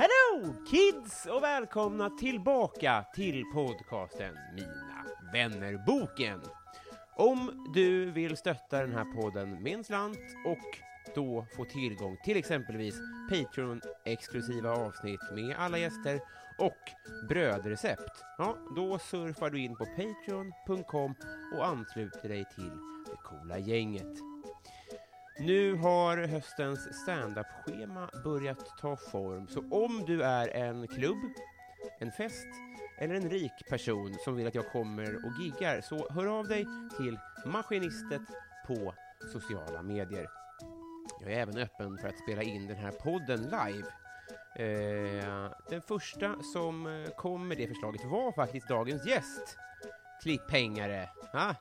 Hello kids och välkomna tillbaka till podcasten Mina vänner-boken. Om du vill stötta den här podden med en slant och då få tillgång till exempelvis Patreon-exklusiva avsnitt med alla gäster och brödrecept, ja, då surfar du in på patreon.com och ansluter dig till det coola gänget. Nu har höstens standup-schema börjat ta form, så om du är en klubb, en fest eller en rik person som vill att jag kommer och giggar, så hör av dig till Maskinistet på sociala medier. Jag är även öppen för att spela in den här podden live. Eh, den första som eh, kom med det förslaget var faktiskt dagens gäst, klipphängare. Ha?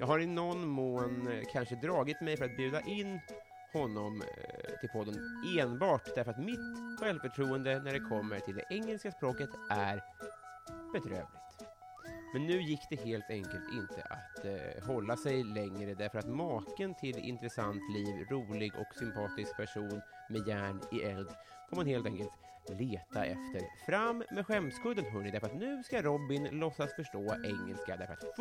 jag har i någon mån eh, kanske dragit mig för att bjuda in honom eh, till podden enbart därför att mitt självförtroende när det kommer till det engelska språket är bedrövligt. Men nu gick det helt enkelt inte att eh, hålla sig längre därför att maken till intressant liv, rolig och sympatisk person med järn i eld får man helt enkelt leta efter. Fram med skämskudden hörni, därför att nu ska Robin låtsas förstå engelska därför att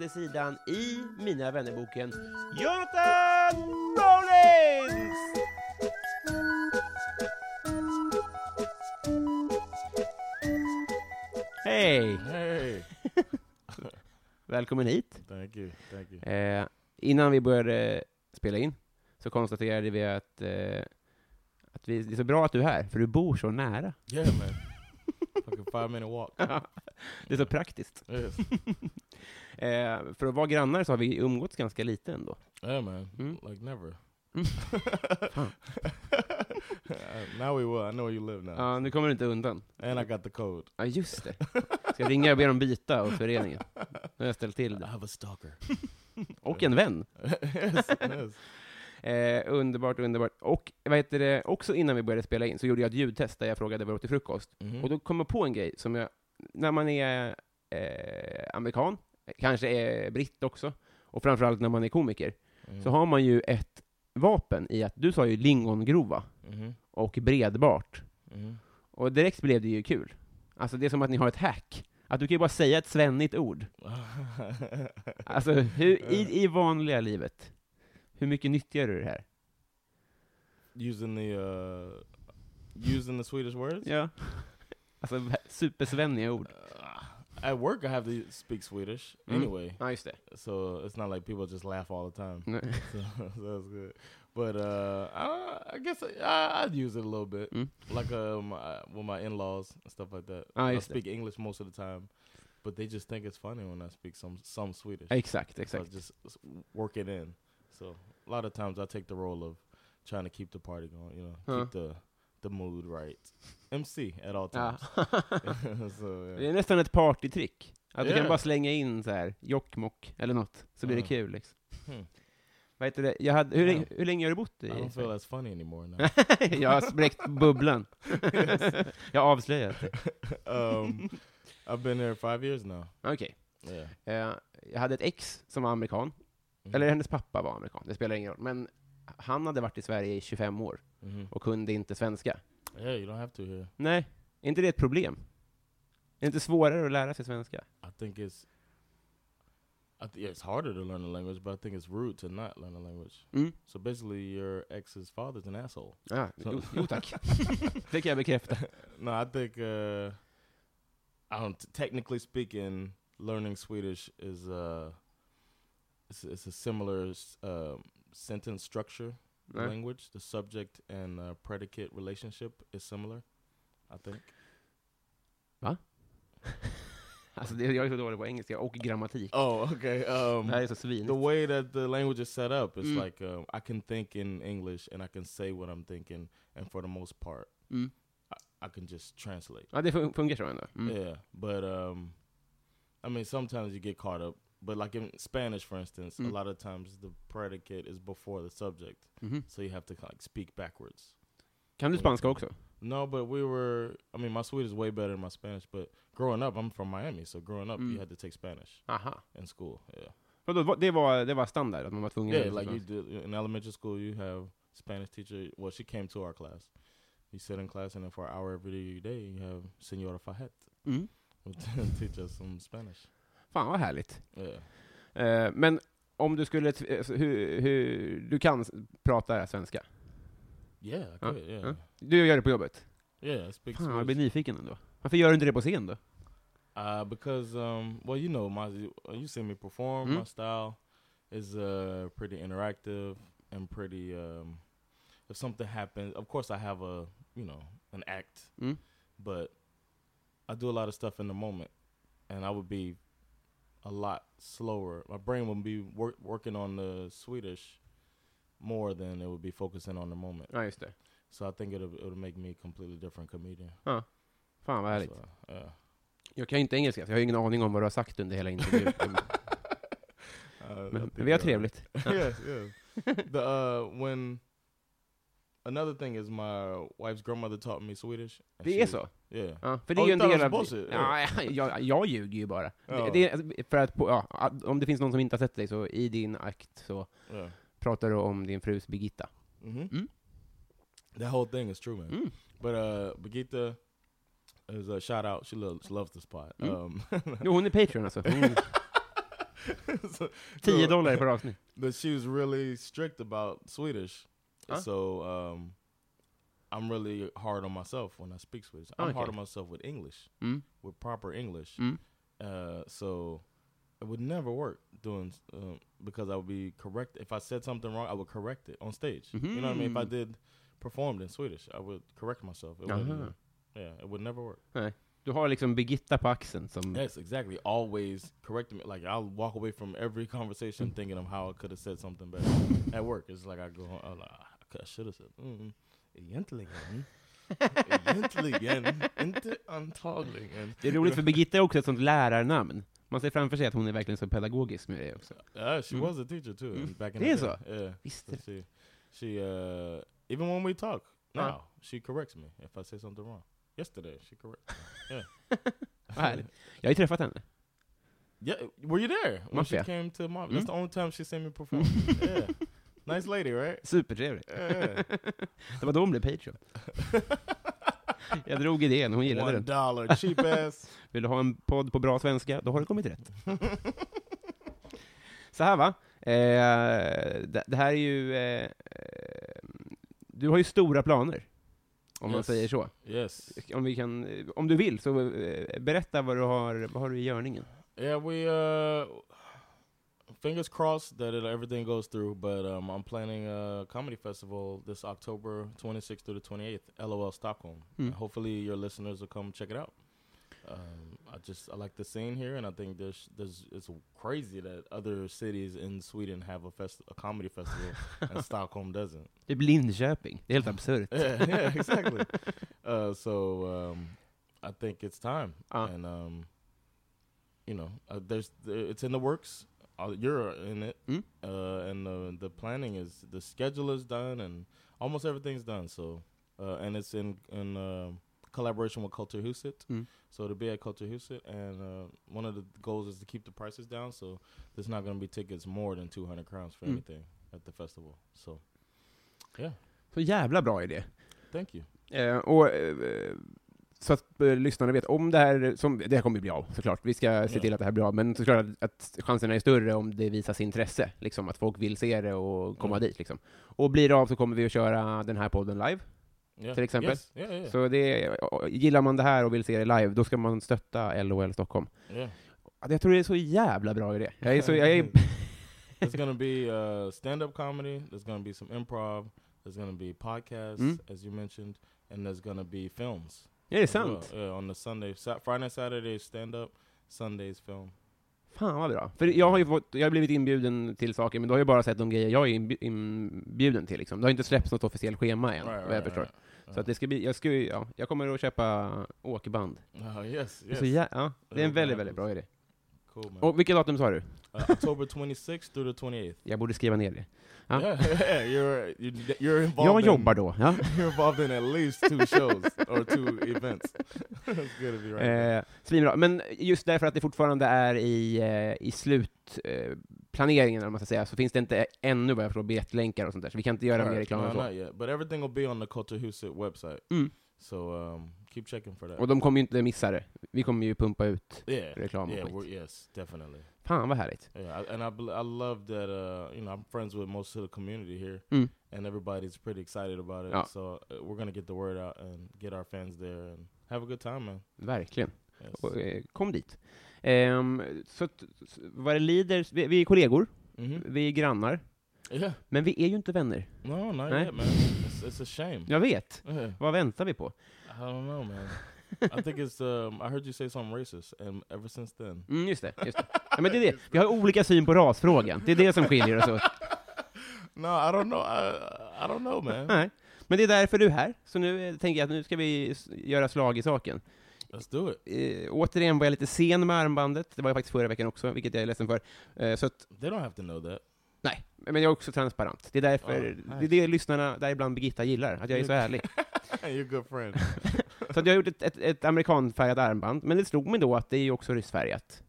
46 sidan i Mina vännerboken Jonathan Rollins! Hej! Välkommen hit. thank you, thank you. Eh, innan vi började spela in så konstaterade vi att, eh, att vi, det är så bra att du är här, för du bor så nära. Yeah, man. Fucking five minute walk. det är så praktiskt. Yes. Eh, för att vara grannar så har vi umgåtts ganska lite ändå. Yeah, man. Mm. Like never. Mm. Fan. Now we will. I know you live now. Ja, nu kommer du inte undan. and I got the code. Ja, just det. Ska jag ringa och be dem byta åt föreningen? Nu har jag ställt till I det. have a stalker. Och en vän. yes, yes. Eh, underbart, underbart. Och vad heter det, också innan vi började spela in så gjorde jag ett ljudtest där jag frågade vad du åt till frukost. Mhm. Och då kom jag på en grej som jag, när man är eh, amerikan, kanske är britt också, och framförallt när man är komiker, Mhm. så har man ju ett vapen i att, du sa ju lingongrova Mhm. och bredbart, Mhm. och direkt blev det ju kul. Alltså det är som att ni har ett hack. Att du kan ju bara säga ett svennigt ord. Alltså, hur, i, i vanliga livet, hur mycket nyttjar du det här? using the uh, using the Swedish words. Ja. Alltså, supersvenniga ord. Uh, at work, I have to speak Swedish Mm. anyway, Ja, just det. so it's not like people just laugh all the time. So, so that's good. But uh, I, I guess I, I'd use it a little bit, Mm. like um, uh, with my in-laws and stuff like that. I det. speak English most of the time, but they just think it's funny when I speak some some Swedish. Exakt, So I just work it in. So a lot of times I take the role of trying to keep the party going. You know, Huh. keep the the mood right. MC at all Ja. times. so Det yeah. är nästan ett partytrick. Att du kan Ja. bara slänga in så här Jokkmokk eller något, så blir det Ja. kul liksom. Hmm. Vad heter det? Jag hade, hur, Ja. länge, hur länge har du bott i I don't feel as funny anymore now. Jag har spräckt bubblan. jag har avslöjat det. um, I've been there five years now. Okej. Yeah. Eh, jag hade ett ex som var amerikan, Mhm. eller hennes pappa var amerikan, det spelar ingen roll. Men han hade varit i Sverige i 25 år Mhm. och kunde inte svenska. Yeah, you don't have to here. Nej, är inte det ett problem? Är det inte svårare att lära sig svenska? I think it's I th- yeah, it's harder to learn a language, but I think it's rude to not learn a language. Mm. So basically, your ex's father's an asshole. Ah, Så- jo, jo tack. det kan jag bekräfta. no, I think uh, I don't. Technically speaking, learning Swedish is uh, it's, it's a similar um, sentence structure Nej. language. The subject and uh, predicate relationship is similar. I think. Alltså, det, jag är så dålig på engelska och grammatik. Oh, okay. Um, det här är så svinigt. the way that the language is set up, is Mm. like um, I can think in English and I can say what I'm thinking, and for the most part, Mm. I, I can just translate. Ja, det fun- funkar så ändå. Mm. Yeah, but um, I mean, sometimes you get caught up. But like in Spanish, for instance, Mm. a lot of times the predicate is before the subject, Mhm. so you have to like speak backwards. Kan du spanska också? No, but we were. I mean, my Swedish is way better than my Spanish. But growing up, I'm from Miami, so growing up, Mm. you had to take Spanish Aha. in school. Yeah, Vadå, vad- det, var, det var standard, att man var tvungen yeah. att Like you läsa did in elementary school, you have Spanish teacher. Well, she came to our class. You sit in class, and then for an hour every day, you have Senora Fajet Mm. who teach us some Spanish. Fan vad härligt. Eh, men om du skulle, alltså, hur, hur, du kan prata svenska? Yeah, Ja, could, yeah. Du gör det på jobbet? Yeah, speak Fan, jag blir nyfiken ändå. Varför gör du inte det på scen då? Uh, because um, well, you know, my you see me perform. Mm. My style is uh pretty interactive and pretty. Um, if something happens, of course, I have a you know an act, Mm. but I do a lot of stuff in the moment, and I would be a lot slower. My brain would be work, working on the Swedish more than it would be focusing on the moment. Ja, just det. So I think it'll it'll make me a completely different comedian. Fan vad härligt. So, yeah. Jag kan inte engelska, så jag har ingen aning om vad du har sagt under hela intervjun. Uh, men vi har trevligt. yes, yes. The uh, when another thing is my wife's grandmother taught me Swedish. Det är she- så? Yeah. Ja, för det är Oh, ju was bullshit? Ja, jag, jag ljuger ju bara. Ja. Det, det är, för att, på, ja, om det finns någon som inte har sett dig, så i din akt så Yeah. pratar du om din frus Birgitta. hmm Mm. That whole thing is true, man. Mm. But uh, Birgitta is a shout out. She loves she loves the spot. Mm. Um, Jo, hon är Patreon alltså. Mm. so, 10 so- dollar per avsnitt. But she was really strict about Swedish. Huh? So um, I'm really hard on myself when I speak Swedish. I'm Okay. hard on myself with English, Mm. with proper English. Mm. Uh, so it would never work doing um, because I would be correct. If I said something wrong, I would correct it on stage. You know what I mean? If I Mhm. did performed in Swedish, I would correct myself. It wouldn't, yeah, it would never work. Du har liksom Birgitta på axeln som... Yes, exactly. Always correct me. Like I'll walk away from every conversation Mm. thinking of how I could have said something better. At work, it's like I go home. I'm like, "Ah, I should have said. Mm, egentligen. Egentligen. Inte antagligen. Det är roligt för Birgitta är också ett sånt lärarnamn. Man ser framför sig att hon är verkligen så pedagogisk med det också. Yeah, she Mm. was a teacher too. Mm. Back in Det är the day. så? Yeah. Visst. So she, she, uh, even when we talk now, Ja. she corrects me if I say something wrong. Yesterday, she corrected me. Vad härligt. Jag har ju träffat henne. Yeah, were you there when Mafia. she came to mom? Mm. That's the only time she seen me perform. yeah, nice lady, right? Supertrevlig. Det var då hon blev Patreon. Jag drog idén, hon gillade One den. dollar, cheap ass. Vill du ha en podd på bra svenska, då har du kommit rätt. Så här va, eh, det, det här är ju... Eh, du har ju stora planer, om man Yes. säger så. yes. Om, vi kan, om du vill, så eh, berätta vad du har, vad har du i görningen. Yeah, we uh, fingers crossed that it, everything goes through. But um, I'm planning a comedy festival this October 26th through the 28th, LOL Stockholm. Mm. Hopefully, your listeners will come check it out. Um, I just I like the scene here, and I think there's there's it's crazy that other cities in Sweden have a fest a comedy festival and Stockholm doesn't. Typ Linköping, det är helt absurt. yeah, yeah, exactly. uh, so um, I think it's time, Uh. and um, you know, uh, there's there, it's in the works. Uh, you're in it, Mm. uh, and the the planning is the schedule is done, and almost everything's done. So, uh, and it's in in um collaboration with Kulturhuset. Mm. So to be at Kulturhuset, and uh, one of the goals is to keep the prices down. So there's not going to be tickets more than 200 crowns for Mm. anything at the festival. So, yeah, Så jävla bra idé. thank you. Eh, och, eh, så att eh, lyssnarna vet om det här, som, det här kommer ju bli av såklart, vi ska se Ja. till att det här blir av, men såklart att, att chanserna är större om det visas intresse, liksom att folk vill se det och komma Mm. dit liksom. Och blir det av så kommer vi att köra den här podden live, Yeah. Till exempel? Yes. Yeah, yeah, så det, gillar man det här och vill se det live, då ska man stötta LOL Stockholm. yeah. Ja, Jag tror det är så jävla bra idé. Jag är så, jag är, There's gonna be uh, stand-up comedy. There's gonna be some improv. There's gonna be podcasts, Mm. as you mentioned, and there's gonna be films. Är det well. sant? Yeah, on the Sunday, Friday, Saturday stand-up, Sundays film. Fan vad bra. För jag har ju fått, jag har blivit inbjuden till saker, men då har jag bara sett de grejer jag är inbj- inbjuden till liksom. Det har inte släppts något officiellt schema än, vad jag förstår. Så att det ska bli, jag, ska, ja, jag kommer att köpa åkerband. Oh, yes, Det är Så yes. jä- ja, det är en Ja, väldigt, väldigt bra idé. Cool, man. Och vilket datum sa du? Uh, October 26th through the 28th. Jag borde skriva ner det. Ja. Yeah, yeah, you're you're, you're involved. Jag in, jobbar då. Ja. You're involved in at least two shows or two events. That's good to be right. Eh, svinbra. Men just därför att det fortfarande är i, eh, i slutplaneringen, eh, om man ska säga, så finns det inte ännu vad jag förstår biljettlänkar och sånt där, så vi kan inte göra mer Alright, reklam än så. not yet. But everything will be on the Culture Huset website. Mm. So um, keep checking for that. Och de kommer ju inte missa det. Vi kommer ju pumpa ut yeah, reklam och yeah, skit. we're, yes, definitely. Fan vad härligt. Yeah, I, and I, I love that. Uh, you know, I'm friends with most of the community here, Mm. and everybody's pretty excited about it. Ja. So uh, we're gonna get the word out and get our fans there and have a good time, man. Verkligen. Yes. Och, eh, kom dit. Ehm, så vad det lider, vi, vi är kollegor, Mhm. vi är grannar, Yeah. men vi är ju inte vänner. No, not Nej. yet, man. It's, it's a shame. Jag vet. Yeah. Vad väntar vi på? I don't know, man. I think it's. Um, I heard you say something racist, and ever since then. Mm, just det. Just det. Ja, men det är det. Vi har olika syn på rasfrågan. Det är det som skiljer oss åt. No, I don't know. I I don't know, man. Nej. Men det är därför du är här. Så nu eh, tänker jag att nu ska vi s- göra slag i saken. Let's do it. Eh, återigen var jag lite sen med armbandet. Det var jag faktiskt förra veckan också, vilket jag är ledsen för. Eh, så att, They don't have to know that. Nej. Men jag är också transparent. Det är därför, Ja, det är nice. det lyssnarna, däribland Birgitta, gillar. Att jag är så ärlig. You're good friend. Så att jag har gjort ett, ett, ett amerikanfärgat armband, men det slog mig då att det är ju också ryssfärgat.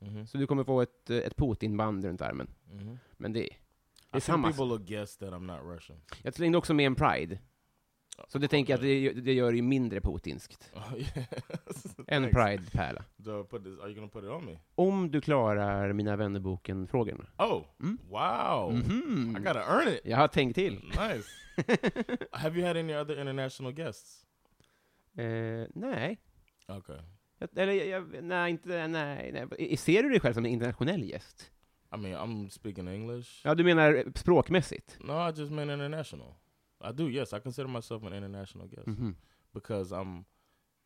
hmm Så du kommer få ett, ett Putin-band runt armen. hmm Men det, det I är think samma. people will guess that I'm not Russian. Jag slängde också med en Pride. Så det tänker jag att det, det gör det ju mindre putinskt. Oh, yes. En. Pride-pärla. Are you gonna put it on me? Om du klarar Mina vännerboken-frågorna. Oh, Mm. wow! Mhm. I gotta earn it. Jag har tänkt till. Nice. have you had any other international guests? Eh, nej. Okay. Jag, eller, jag, nej, inte, nej, nej. Ser du dig själv som en internationell gäst? I mean, I'm speaking English. Ja, du menar språkmässigt? No, I just meant international. I do, yes. I consider myself an international guest Mhm. because I'm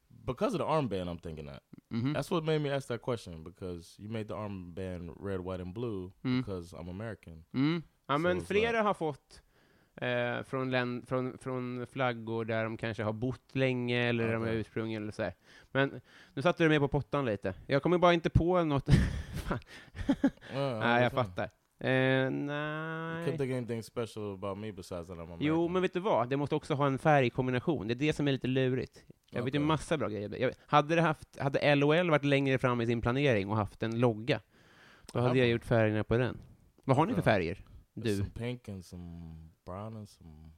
because of the armband. I'm thinking that Mhm. that's what made me ask that question because you made the armband red, white, and blue Mm. because I'm American. Mm. Ja, men Så- flera har fått eh, från, län, från, från flaggor där de kanske har bott länge, eller där de är ursprungligen, eller så här. Men nu satte du mig på pottan lite. Jag kommer bara inte på något. Nej, jag understand. fattar. Eh, You nej. couldn't think anything special about me besides that I'm American. Jo, men vet du vad? Det måste också ha en färgkombination. Det är det som är lite lurigt. Jag vet ju massa bra grejer. Jag, hade, det haft, hade LOL varit längre fram i sin planering och haft en logga, då hade Ja. jag gjort färgerna på den. Vad har ni för färger? Du? some pink and some brown and some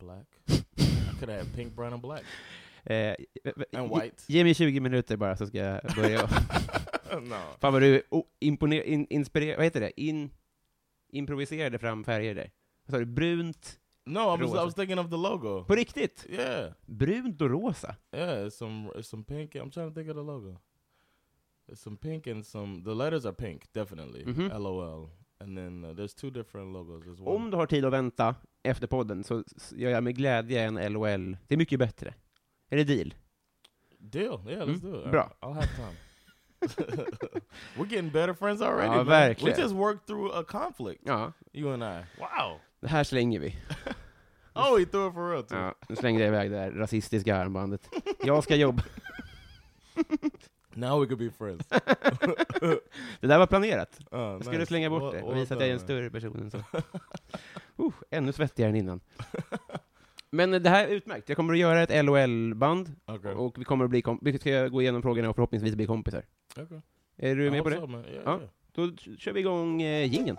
black. I could have had pink, brown, and black Eh, and white. Ge mig 20 minuter bara så ska jag börja. no, Fan vad du oh, imponer, in, inspirer, vad heter det? In, improviserade fram färger där. Vad sa du? Brunt? no. I was I was thinking of the logo. På riktigt? Yeah, Brunt och rosa? yeah. It's some it's some pink. I'm trying to think of the logo. It's some pink and some. The letters are pink, definitely. Mhm. LOL. And then uh, there's two different logos. There's one. Om du har tid att vänta efter podden så gör jag med glädje en LOL. Det är mycket bättre. Är det deal? Deal. Yeah, let's Mm, do it. bra. I'll have time. We're getting better friends already. Ja, man. verkligen. We just worked through a conflict. Ja, You and I. Wow. det här slänger vi. Oh, he threw it for real too. Ja, nu slängde jag iväg det här rasistiska armbandet. Jag ska jobba. Now we could be friends. Det där var planerat. Uh, Jag skulle slänga bort det och visa att jag är en större person än så. Uh, ännu svettigare än innan. Men det här är utmärkt. Jag kommer att göra ett LOL-band, Okay. och vi kommer att bli kom- vi ska gå igenom frågorna och förhoppningsvis bli kompisar. Okay. Är du I med på det? Yeah, Ja. yeah. Då kör vi igång eh, jingeln.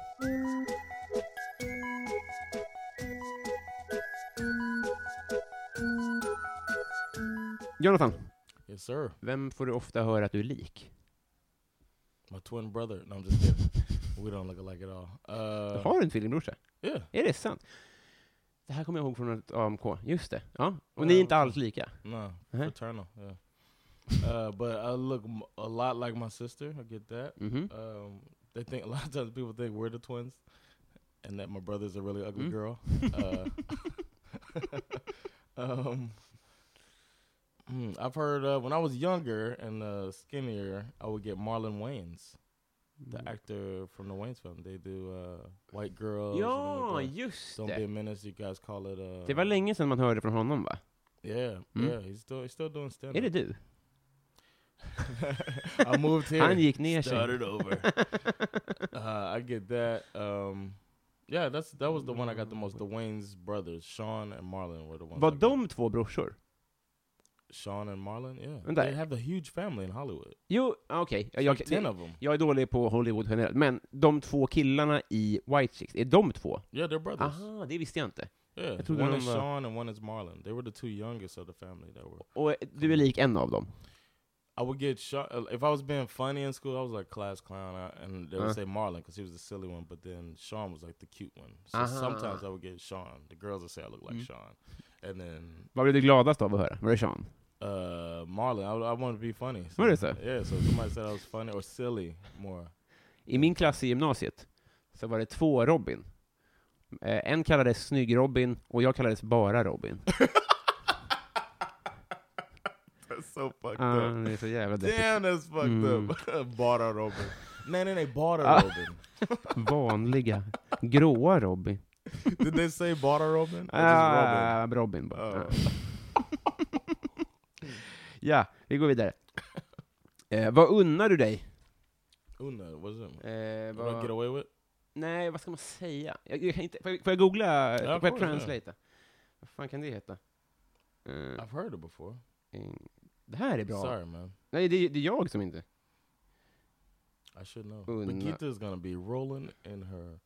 Jonathan, Yes, sir. vem får du ofta höra att du är lik? My twin brother. No, I'm just kidding. we don't look alike at all. Uh, Har du en tvillingbrorsa? yeah. Är det sant? Det här kommer jag ihåg från ett AMK. Just det. Ja. Och Ja, ni är inte alls lika? No, Uh-huh. fraternal. Yeah. Uh, but I look a lot like my sister. I get that. Mhm. Um, they think a lot of times people think we're the twins, and that my brother's a really ugly Mm. girl. Uh, um, hmm, I've heard uh, when I was younger and uh, skinnier, I would get Marlon Wayans, the Mm. actor from the Wayans film. They do uh, White Girls. Ja, and just Don't be a menace. You guys call it. Uh, Det var länge sedan man hörde från honom, va? Yeah, Mm. yeah. He's still he's still doing stand. Är det du? I moved here. Han gick ner sig. started over. uh, I get that. Um, yeah, that's that was the one I got the most. The Wayne's brothers, Sean and Marlon, were the ones. Var de två brorsor? Sean and Marlon? Yeah, Vänta. they have a huge family in Hollywood. Jo, ah, okej. It's Jag, like ten of them. jag är dålig på Hollywood generellt, men de två killarna i White Chicks, är de två? Yeah, they're brothers. Aha, det visste jag inte. Yeah, Jag one is var- Sean and one is Marlon. They were the two youngest of the family that were. Och du är lik en av dem? I would get shot if I was being funny in school. I was like class clown, uh, and they would Uh. say Marlon because he was the silly one. But then Sean was like the cute one. So Uh-huh. sometimes I would get Sean. The girls would say I look like Mm. Sean, and then Vad blev du gladast av att höra? Var det Sean? uh, Marlon. I, I wanted to be funny. What is that? Yeah, so somebody said I was funny or silly more. I min klass i gymnasiet så var det två Robin. Eh, en kallades Snygg-Robin och jag kallades bara Robin. That's so fucked up. det är så jävla. Damn, that's fucked Mm. up. Bara Robin. Nej, nej, nej. Bara Ah. Robin. Vanliga, gråa Robin. Did they say Bara Robin? Or just Robin? Robin bara. Oh. Ja, vi går vidare. Eh, vad unnar du dig? Una, what's it? Eh, I get vad, away with? nej, vad ska man säga? Jag, jag kan inte, får, jag, får jag googla? Ja, får jag translata? Vad fan kan det heta? Eh, I've heard it before. en- det här är bra. Sorry, man. Nej, det, det är jag som inte... I should know. Una. Gita is gonna be rolling in her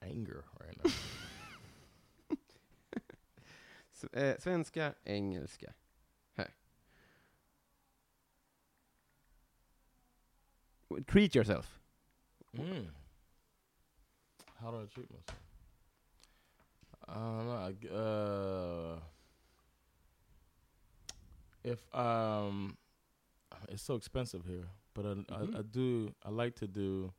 anger right now. S- eh, svenska, engelska. Här. Treat yourself. mm. How do I treat myself? I don't know. I Uh, if um, it's so expensive here, but I, Mhm. I, I do. I like to do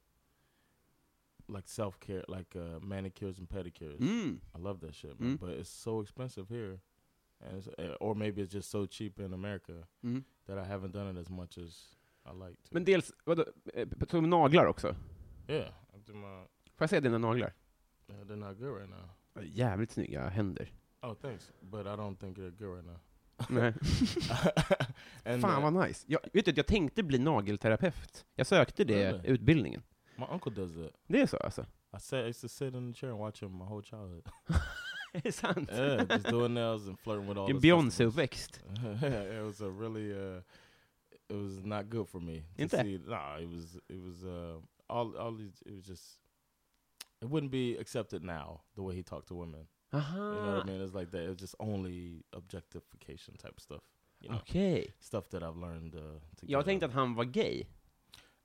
like self care, like uh, manicures and pedicures. Mm. I love that shit, man. Mm. But it's so expensive here, and it's, uh, or maybe it's just so cheap in America Mm. that I haven't done it as much as I like to. Men dels, vadå, eh, som naglar också? yeah, I do my. Får jag se dina naglar? Uh, they're not good right now. Jävligt snygga händer. Oh, thanks, but I don't think they're good right now. Nej. Fan uh, vad nice. Jag, vet du, jag tänkte bli nagelterapeut. Jag sökte det, Really? utbildningen. my uncle does that. Det är så alltså? I sat, I used to sit in the chair and watch him my whole childhood. Är det sant? yeah, just doing nails and flirting with all. His customers. Beyoncé-uppväxt. it was a really uh it was not good for me to Inte? see nah it was it was uh all all these it was just it wouldn't be accepted now the way he talked to women you know what i mean it's like that it's just only objectification type stuff you know okej. stuff that i've learned uh, to Jag tänkte att han var gay.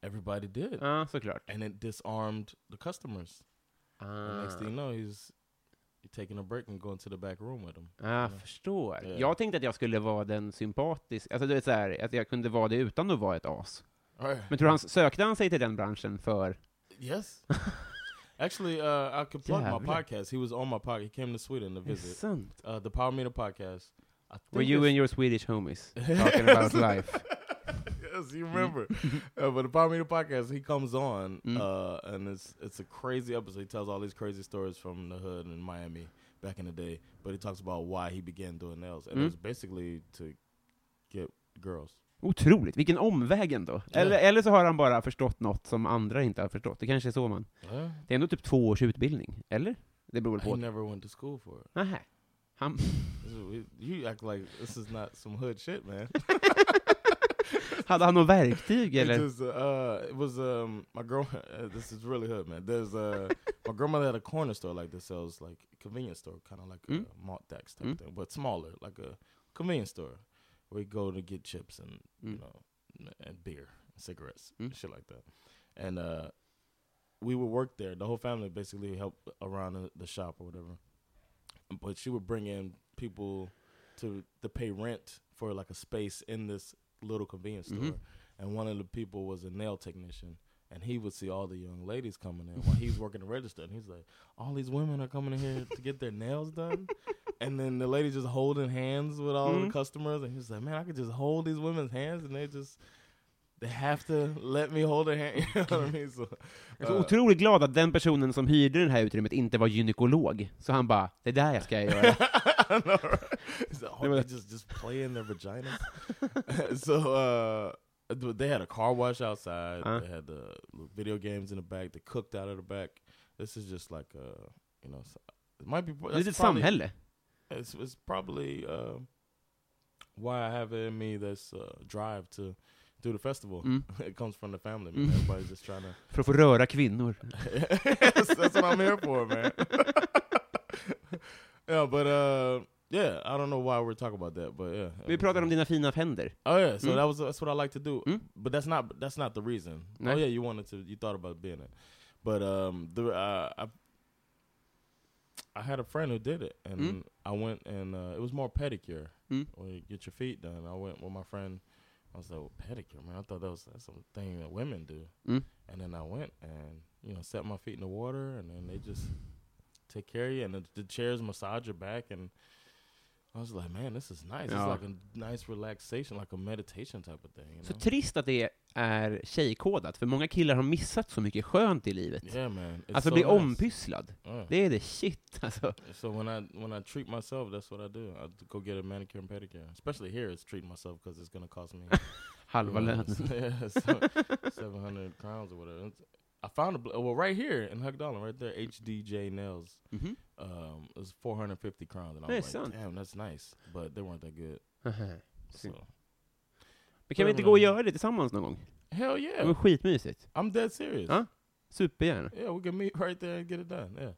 everybody did Ja, såklart. and it disarmed the customers and next thing you Ah, know he's taking a break and going to the back room with him jag förstår. Ja. Jag tänkte att jag skulle vara den sympatisk, alltså du vet så här, att jag kunde vara det utan att vara ett as. right Men tror du han, sökte han sig till den branschen för... Yes. Actually, uh, I could plug my Jävlar. podcast. He was on my podcast. He came to Sweden to visit. Uh, the Power Meter podcast. I think Were you and your Swedish homies talking about life? yes, you remember. uh, but the Power Meter podcast, he comes on, Mm. uh, and it's it's a crazy episode. He tells all these crazy stories from the hood in Miami back in the day. But he talks about why he began doing nails, and Mm. it was basically to get girls. Otroligt, vilken omväg ändå. Eller, eller så har han bara förstått något som andra inte har förstått. Det kanske är så man... Yeah. Det är ändå typ två års utbildning, eller? Det beror väl på. never went to school for it. Nähä. Han... This You act like this is not some hood shit, man. Hade han något verktyg, It eller? just, uh, it was um my girl. Uh, this is really hood, man. There's uh my grandmother had a corner store like that sells like convenience store, kind of like Mm. a Maltex type Mm. thing, but smaller, like a convenience store. We go to get chips and you Mm. know and beer, cigarettes, Mm. shit like that. And uh, we would work there. The whole family basically helped around the, the shop or whatever. But she would bring in people to to pay rent for like a space in this little convenience store. Mhm. And one of the people was a nail technician. And he would see all the young ladies coming in while he's working the register. And he's like, all these women are coming in here to get their nails done. And then the lady just holding hands with all Mhm. the customers. And he's like, man, I could just hold these women's hands and they just, they have to let me hold their hand. You know I mean? So, Jag är så uh, otroligt glad att den personen som hyrde det här utrymmet inte var gynekolog. Så han bara, det är där jag ska göra. I know, right? Like, oh, just just play in their vaginas. so uh, they had a car wash outside. Uh. They had the video games in the back. They cooked out of the back. This is just like uh, you know, it might be. Det är that's ett probably- samhälle. It's, it's probably uh, why I have it in me this uh, drive to do the festival. Mm. it comes from the family. Man. Mm. Everybody's just trying to. För att få röra kvinnor. yes, that's what I'm here for, man. yeah, but uh, yeah, I don't know why we're talking about that, but yeah. Vi pratar om dina fina händer. Oh yeah, so Mm. that was that's what I like to do. Mm. But that's not that's not the reason. No? Oh yeah, you wanted to, you thought about being it, but um, the uh, I I had a friend who did it, and Mm. I went and uh, it was more pedicure. Mm. You get your feet done, I went with my friend. I was like, well, pedicure, man. I thought that was that's something that women do. Mm. And then I went and you know set my feet in the water, and then they just take care of you, and the, the chairs massage your back, and I was like, man, this is nice. Ja. It's like a nice relaxation, like a meditation type of thing. You Så know? trist att det är tjejkodat, för många killar har missat så mycket skönt i livet. yeah, man. It's Alltså so bli nice. ompysslad. Yeah. Det är det shit, alltså. So when I when I treat myself, that's what I do. I go get a manicure and pedicure. Especially here, it's treating myself because it's gonna cost me Halva lönen. yeah, seven hundred crowns or whatever. It's- I found a well right here in Hugdalen, right there, HDJ Nails. Mhm. Um, it was four hundred fifty crowns, and I was like, son. damn, that's nice, but they weren't that good. Aha. So Men kan vi inte gå och göra det tillsammans någon gång? hell Det yeah, var skitmysigt. I'm dead serious. Ja. Supergärna. Yeah, we can meet right there and get it done. Yeah.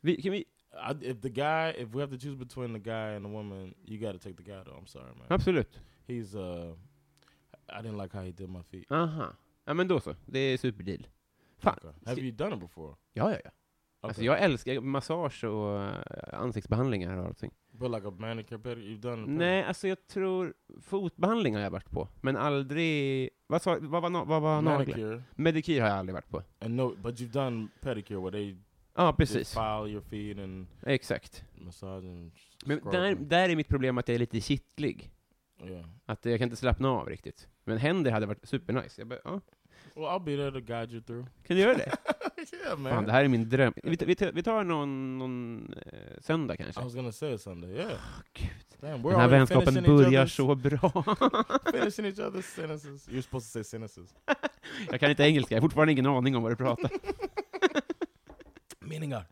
Vi, kan vi, I, if the guy, if we have to choose between the guy and the woman, you got to take the guy though. I'm sorry, man. absolut. He's uh, I didn't like how he did my feet. Aha. Ja men då så. Det är superdeal. Fan. Okay. Have you done it before? Ja, ja, ja. Alltså Okay. jag älskar massage och äh, ansiktsbehandlingar och allting. But like a manicure, pedicure, you've done. Nej, alltså jag tror fotbehandling har jag varit på, men aldrig... Vad, sa, vad var, na- vad var naglar? Medikyr har jag aldrig varit på. and no, but you've done pedicure where they Ja, just precis. file your feet and Exakt. massage and Men där, där är mitt problem att jag är lite kittlig. Yeah. Att jag kan inte slappna av riktigt. Men händer hade varit supernice. Jag bara, ja, Well, I'll be there to guide you through. kan du göra det? man. Fan, det här är min dröm. Vi, tar- vi, vi tar någon, någon eh, söndag kanske. I was gonna say Sunday. Yeah. Gud. Damn, Den här vänskapen börjar så bra. finishing each other's sentences. You're supposed to say sentences. jag kan inte engelska, jag har fortfarande ingen aning om vad du pratar. Meningar.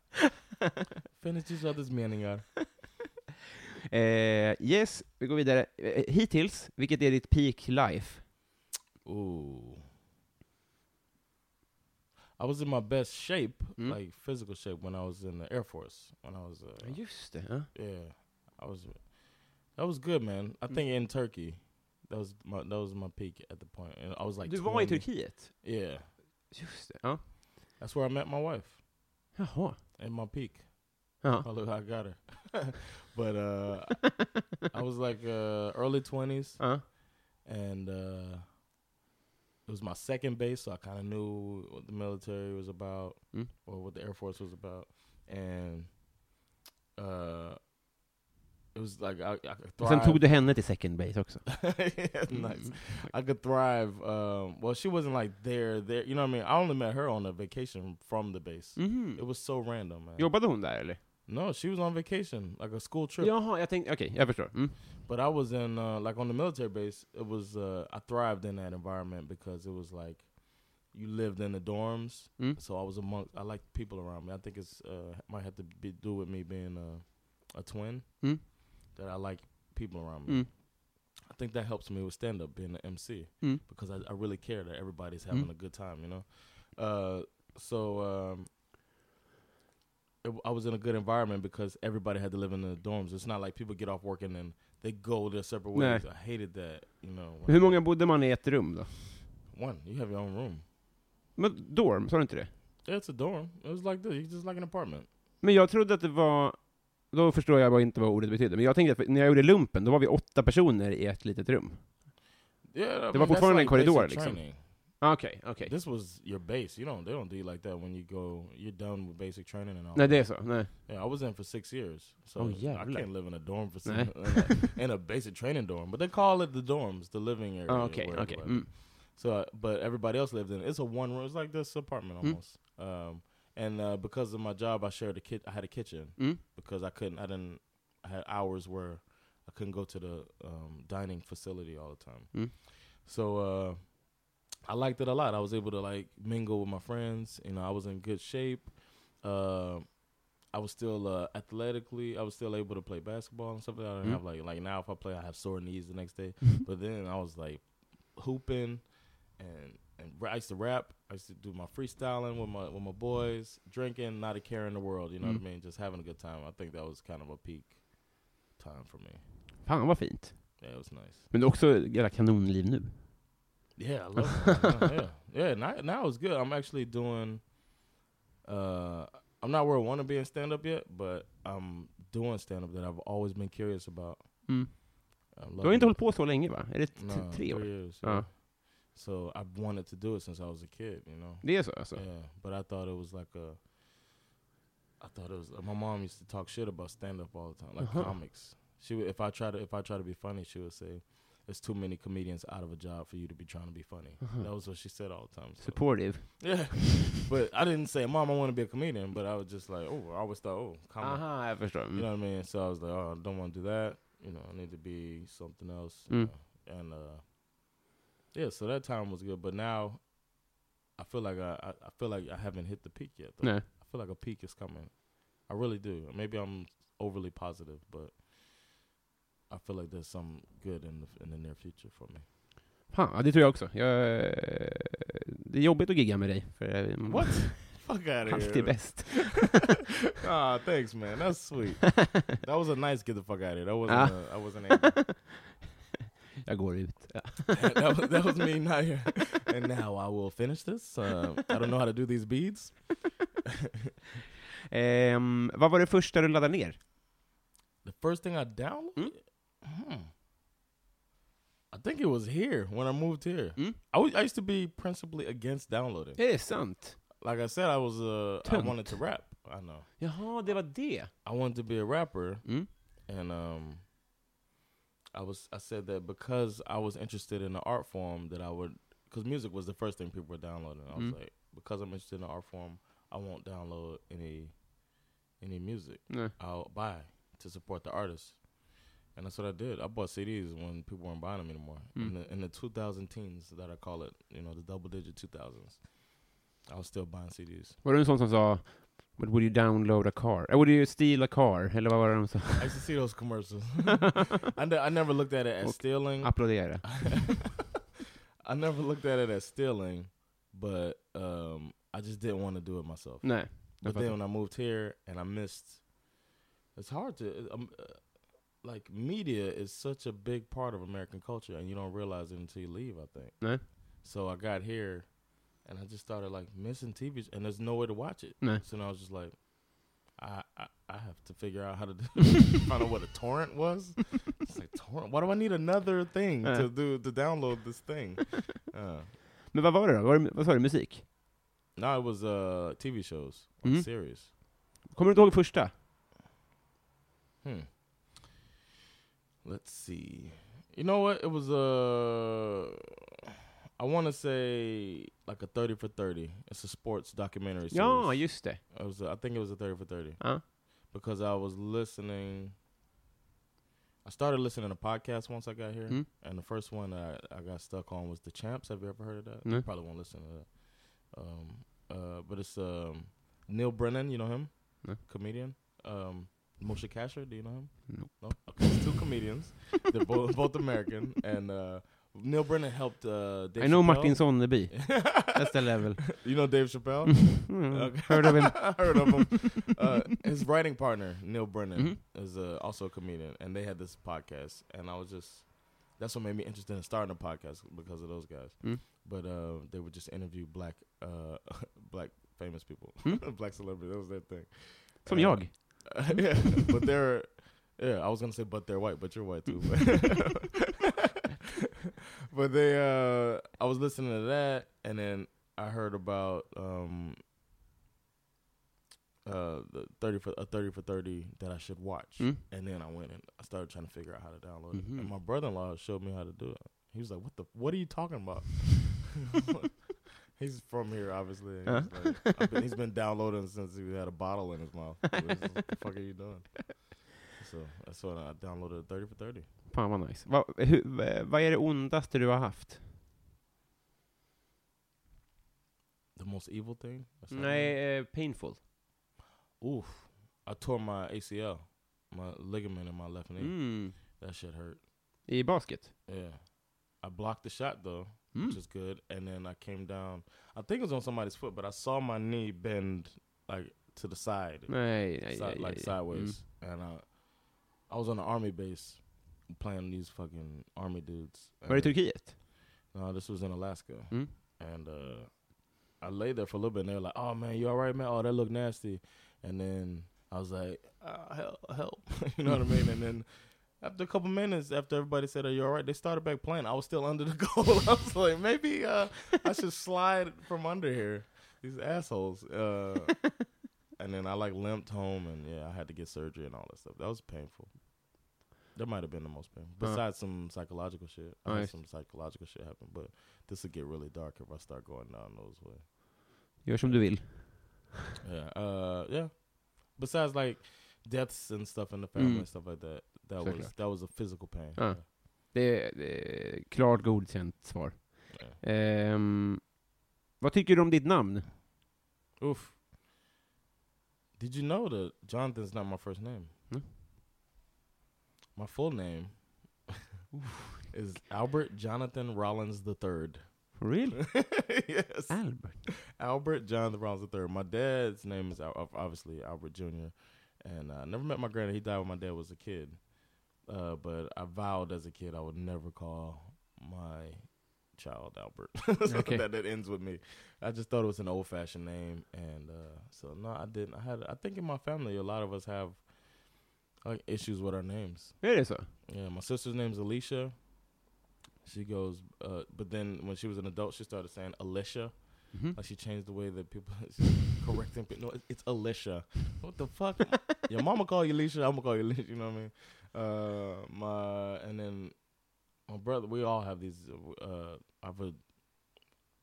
Finish each other's meningar. Eh, yes, vi går vidare. Eh, hittills, vilket är ditt peak life? Ooh. I was in my best shape, Mm. like physical shape, when I was in the Air Force. When I was, uh, Just det. Ja. yeah, I was. That was good, man. I Mm. think in Turkey, that was my that was my peak at the point. and I was like. Du var i 20. Turkiet? Yeah, Just det. Ja. that's where I met my wife. Jaha. In my peak. Ja. Oh look, I got her. but uh, I was like uh, early twenties, Ja. and uh, it was my second base, so I kind of knew what the military was about, Mm. or what the Air Force was about, and uh, it was like I, I could Och sen thrive. tog du henne till second base också. Nice. Mm. I could thrive. Um, well, she wasn't like there, there. You know what I mean? I only met her on a vacation from the base. Mhm. It was so random, man. Jobbade hon där eller? No, she was on vacation, like a school trip. Jaha, jag tänkte, okej, jag förstår. Mm. But I was in uh, like on the military base. It was uh, I thrived in that environment because it was like you lived in the dorms. Mm. So I was among. I like people around me. I think it's uh, might have to be do with me being a, a twin Mm. that I like people around me. Mm. I think that helps me with stand up being an MC Mm. because I, I really care that everybody's having Mm. a good time. You know. Uh, so um, it I was in a good environment because everybody had to live in the dorms. It's not like people get off work and then they go their separate ways. I hated that, you know. Hur många bodde man i ett rum då? One, you have your own room. Men dorm, sa du inte det? Yeah, it's a dorm. It was like this. It's just like an apartment. Men jag trodde att det var, då förstår jag vad inte vad ordet betydde, men jag tänkte att när jag gjorde lumpen, då var vi åtta personer i ett litet rum. Yeah, Det var mean, fortfarande en korridor, liksom. training. Okej, okej. This was your base. You don't. They don't do you like that when you go. You're done with basic training and all. Nej, that. så? Nej. Yeah, I was in for six years, so Oh, I jävlar. can't live in a dorm for six, in, a, in a basic training dorm. But they call it the dorms, the living area. Where okej. everybody- Mm. So, uh, but everybody else lived in. it. It's a one room. It's like this apartment Mm. almost. Um, and uh, because of my job, I shared a kit. I had a kitchen Mm. because I couldn't. I didn't. I had hours where I couldn't go to the um, dining facility all the time. Mm. So uh, I liked it a lot. I was able to like mingle with my friends. You know, I was in good shape. Uh, I was still uh, athletically. I was still able to play basketball and stuff like that. I didn't Mm. have like like now if I play, I have sore knees the next day. But then I was like hooping, and and I used to rap. I used to do my freestyling with my with my boys, drinking, not a care in the world. You know what I Mm. mean? Just having a good time. I think that was kind of a peak time for me. Fan vad fint. Yeah, it was nice. Men också jävla kanonliv nu. Yeah, I love it. yeah, yeah. Now, now it's good. I'm actually doing. Uh, I'm not where I want to be in stand up yet, but I'm doing stand up that I've always been curious about. Mm. I'm Du har inte hållit på så länge va? Är det t- no, tre år? years. Yeah. So I've wanted to do it since I was a kid. You know. Det är så alltså? Yeah, but I thought it was like a. I thought it was. My mom used to talk shit about stand up all the time, like Uh-huh. comics. She would, if I try to if I try to be funny, she would say, "There's too many comedians out of a job for you to be trying to be funny." Uh-huh. That was what she said all the time. so- Supportive. Yeah, but I didn't say, "Mom, I want to be a comedian," but I was just like, "Oh, I always thought, oh, comedy." Aha, jag förstår. You know what I mean? So I was like, "Oh, I don't want to do that. You know, I need to be something else." you Mm. know. And uh, yeah, so that time was good, but now I feel like I, I I feel like I haven't hit the peak yet. Though. Nej. I feel like a peak is coming. I really do. Maybe I'm overly positive, but I feel like there's some good in the in the near future for me. Fan, ja, det tror jag också. Jag, det är jobbigt att gigga med dig. För jag- What? Fuck out of Alltid here. bäst. ah, thanks, man. That's sweet. That was a nice get the fuck out of here. That wasn't. Ah. Uh, I wasn't. Angry. jag går ut. Ja. that, was, that was me not here. And now I will finish this. Uh, I don't know how to do these beads. Ehm, vad var det första du laddade ner? The first thing I downloaded. Mm. Hmm. I think it was here when I moved here. Mm. I was- I used to be principally against downloading. Det är sant. Like I said, I was uh, I Tönt. wanted to rap. I know. Jaha, det var det. I wanted to be a rapper, Mm. and um, I was I said that because I was interested in the art form that I would because music was the first thing people were downloading. I was Mm. like, because I'm interested in the art form, I won't download any any music. Nej. I'll buy to support the artist. And that's what I did. I bought CDs when people weren't buying them anymore. In Mm. the in the 2000 teens that I call it, you know, the double digit 2000s. I was still buying CDs. Var det en sån som sa But would you download a car? Or would you steal a car? Eller vad var det de? I used to see those commercials. I, ne- I never looked at it as Och stealing. Applådera. I never looked at it as stealing, but um, I just didn't want to do it myself. Nej. But then when I moved here and I missed, it's hard to um, uh, like media is such a big part of American culture, and you don't realize it until you leave. I think. Nej. So I got here, and I just started like missing TV, and there's no way to watch it. Nej. So I was just like, I I, I have to figure out how to do, find out what a torrent was. It's like torrent. Why do I need another thing Uh. to do to download this thing? Uh, Men vad var det då? Var det, vad sa du? Musik? no, it was uh TV shows, Mhm. series. Kommer du inte ihåg första? Hmm. Let's see. You know what? It was uh I want to say like a 30 for 30. It's a sports documentary series. Ja, just det. It was a, I think it was a 30 for 30 Ja. because I was listening I started listening to podcasts once I got here. Mm. And the first one I, I got stuck on was The Champs. Have you ever heard of that? No. You probably won't listen to that. Um, uh, but it's um, Neal Brennan. You know him? No. Comedian. Um, Moshe Kasher. Do you know him? Nope. No. Two comedians. They're both both American, and uh, Neal Brennan helped uh, Dave I know Chappelle. Martin Sonneby. That's the level. You know Dave Chappelle? Mm, Okay. Heard of him. Heard of him. Uh, his writing partner, Neal Brennan, Mhm. is uh, also a comedian, and they had this podcast, and I was just that's what made me interested in starting a podcast because of those guys. Mm. But uh, they would just interview black uh, black famous people, Hmm? black celebrities. That was their thing. Som jag. yeah, but they're yeah. I was gonna say, but they're white, but you're white too. But, but they, uh, I was listening to that, and then I heard about um, uh, the thirty for a thirty for thirty that I should watch, Mm. and then I went and I started trying to figure out how to download it. Mhm. And my brother-in-law showed me how to do it. He was like, "What the? What are you talking about?" He's from here, obviously. and Uh. he's, like, been- he's been downloading since he had a bottle in his mouth. What the fuck are you doing? So that's what I downloaded 30 for 30. Fan vad nice. Va, hu, va- vad är det ondaste du har haft? The most evil thing? Nej, eh, painful. Oof. I tore my ACL, my ligament in my left knee. Mm. That shit hurt. I basket? Yeah. I blocked the shot though, Mm. which is good. And then I came down. I think it was on somebody's foot, but I saw my knee bend like to the side. Nej, nej, si- nej, like nej. sideways, and uh, I was on an army base playing these fucking army dudes. Var det Turkiet? No, this was in Alaska, Mm. and uh, I lay there for a little bit. and They were like, "Oh man, you all right, man? Oh, that looked nasty." And then I was like, uh, "Help, help!" you know what I mean? And then after a couple minutes, after everybody said, "Are you all right?" They started back playing. I was still under the goal. I was like, maybe uh, I should slide from under here. These assholes. Uh, and then I like limped home, and yeah, I had to get surgery and all that stuff. That was painful. That might have been the most painful. Uh. Besides some psychological shit, I had some psychological shit happen. But this would get really dark if I start going down those way. Gör som du vill. Yeah, uh, yeah. Besides like deaths and stuff in the family Mm. and stuff like that, that Såklart. was that was a physical pain. Ah. Det är, det är klart godkänt svar. Yeah. Ehm, vad tycker du om ditt namn? Oof. Did you know that Jonathan's not my first name? No. My full name is Albert Jonathan Rollins the Third. For real? yes, Albert? Albert Jonathan Rollins the Third. My dad's name is obviously Albert Jr. And I never met my granddad. He died when my dad was a kid. Uh, but I vowed as a kid I would never call my child Albert. so Okay. that, that ends with me. I just thought it was an old fashioned name, and uh, so no, I didn't. I had. I think in my family, a lot of us have like issues with our names. Är det? Yeah, my sister's name's Alicia. She goes, uh, but then when she was an adult, she started saying Alicia. Mhm. Like she changed the way that people correcting. No, it's Alicia. What the fuck? Your mama call you Alicia. I'm gonna call you Alicia. You know what I mean? Uh, my and then my brother. We all have these. Uh, I have a,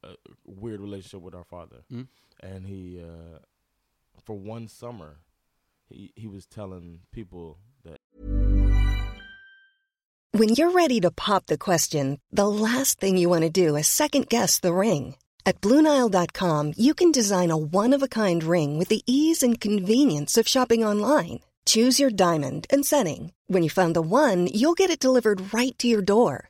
a weird relationship with our father, Mm. and he, uh, for one summer, he he was telling people that When you're ready to pop the question, the last thing you want to do is second guess the ring. At Bluenile.com, you can design a one of a kind ring with the ease and convenience of shopping online. Choose your diamond and setting. When you find the one, you'll get it delivered right to your door.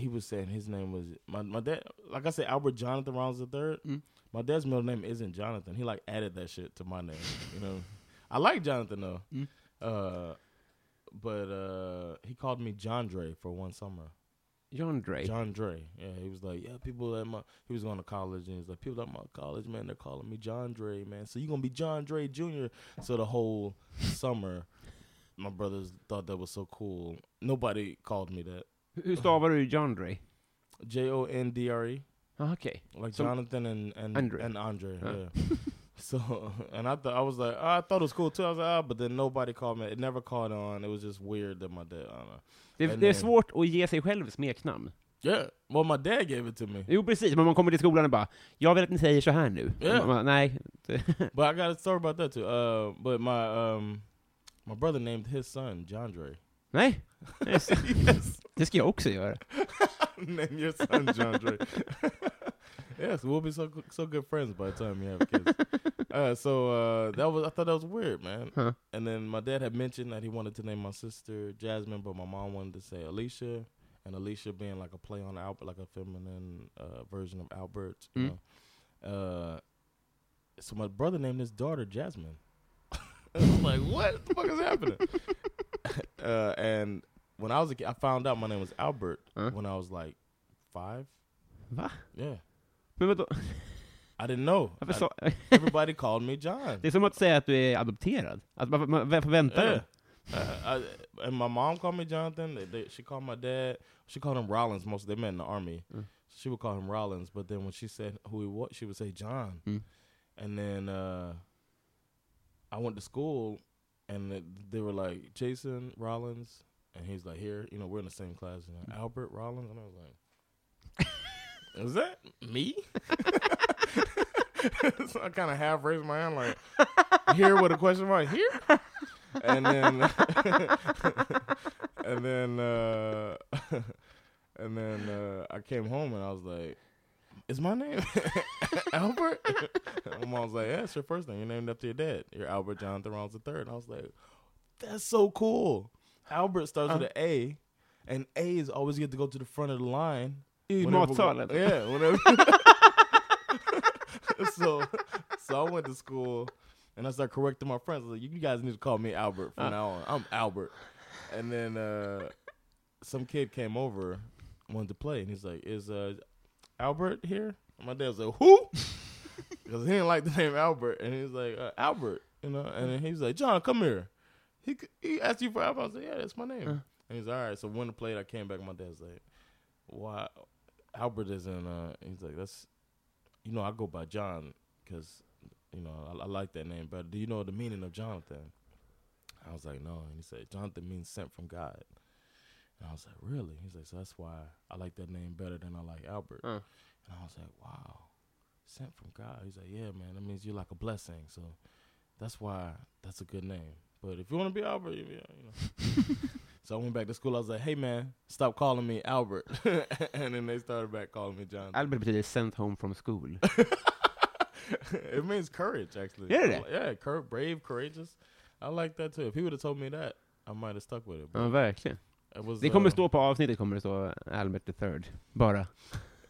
He was saying his name was my my dad. Like I said, Albert Jonathan Rollins the third. Mm. My dad's middle name isn't Jonathan. He like added that shit to my name. You know, I like Jonathan though. Mm. Uh, but uh, he called me Jondre for one summer. Jondre. John Dre. Yeah, he was like, yeah, people at my. He was going to college and he was like, people at my college, man, they're calling me Jondre, man. So you gonna be Jondre Jr. So the whole summer, my brothers thought that was so cool. Nobody called me that. Hur stavar du John Dre? J O N D R E, Ah, Okej. like So- Jonathan and and Andre. and Andre. Huh. Yeah. so and I thought I was like, oh, I thought it was cool too. I was like, ah, but then nobody called me. It never caught on. It was just weird that my dad. I don't know. Det, det är svårt att ge sig själv smeknamn. Yeah. Well, my dad gave it to me. Jo, precis. Men man kommer till skolan och bara ”Jag vill att ni säger så här nu”. Ja. Man Nej. But I got a story about that too. Uh, but my um, my brother named his son John Dre. Nej. yes. Det ska jag också göra. Name your son Jondre. yes, we'll be so so good friends by the time you have kids. uh, so uh, that was I thought that was weird, man. Huh. And then my dad had mentioned that he wanted to name my sister Jasmine, but my mom wanted to say Alicia, and Alicia being like a play on Albert, like a feminine uh, version of Albert. You Mm. know. Uh, so my brother named his daughter Jasmine. I was like, what the fuck is happening? uh, and when I was a kid, I found out my name was Albert Huh? when I was like five. Va? Yeah, Men vadå? I didn't know. I- everybody called me John. Det är som att säga att du är adopterad. Alltså, varför, man- varför väntar Yeah. du? Uh, I, and my mom called me Jonathan. They, they, she called my dad. She called him Rollins. Most they met in the army. Mm. She would call him Rollins, but then when she said who he was, she would say John. Mm. And then uh, I went to school, and they were like Jason Rollins, and he's like here. You know, we're in the same class. You know, Albert Rollins, and I was like, "Is that me?" so I kind of half raised my hand, like here with a question mark here, and then and then uh, and then uh, I came home and I was like, "Is my name Albert?" my mom was like, "Yeah, it's your first name. You're named after your dad. You're Albert Jonathan Rollins III." And I was like, "That's so cool." Albert starts with an A, and A's always get to go to the front of the line. I whenever we- Yeah, whenever. so, so I went to school and I started correcting my friends. I was like, you guys need to call me Albert from now on. I'm Albert. And then uh, some kid came over, wanted to play, and he's like, "Is uh, Albert here?" And my dad was like, "Who?" Because he didn't like the name Albert, and he's like, uh, "Albert," you know. And then he was like, "John, come here." He he asked you for Albert. I was like, "Yeah, that's my name." Uh. And he's all right. So when the played, I came back. My dad's like, "Why?" Albert isn't. Uh, he's like, "That's." You know, I go by John because you know I, I like that name better. Do you know the meaning of Jonathan? I was like, no. And he said, Jonathan means sent from God. And I was like, really? He's like, so that's why I like that name better than I like Albert. Uh. And I was like, wow, sent from God. He's like, yeah, man, that means you're like a blessing. So that's why that's a good name. But if you want to be Albert, you, you know. so I went back to school. I was like, hey, man, stop calling me Albert. and then they started back calling me Jonathan. Albert betyder sent home from school. it means courage, actually. Yeah, it yeah, cour- brave, courageous. I like that too. If he would have told me that, I might have stuck with it. Ja, verkligen. it was, Det kommer uh, stå på avsnittet, kommer det stå Albert the third. Bara.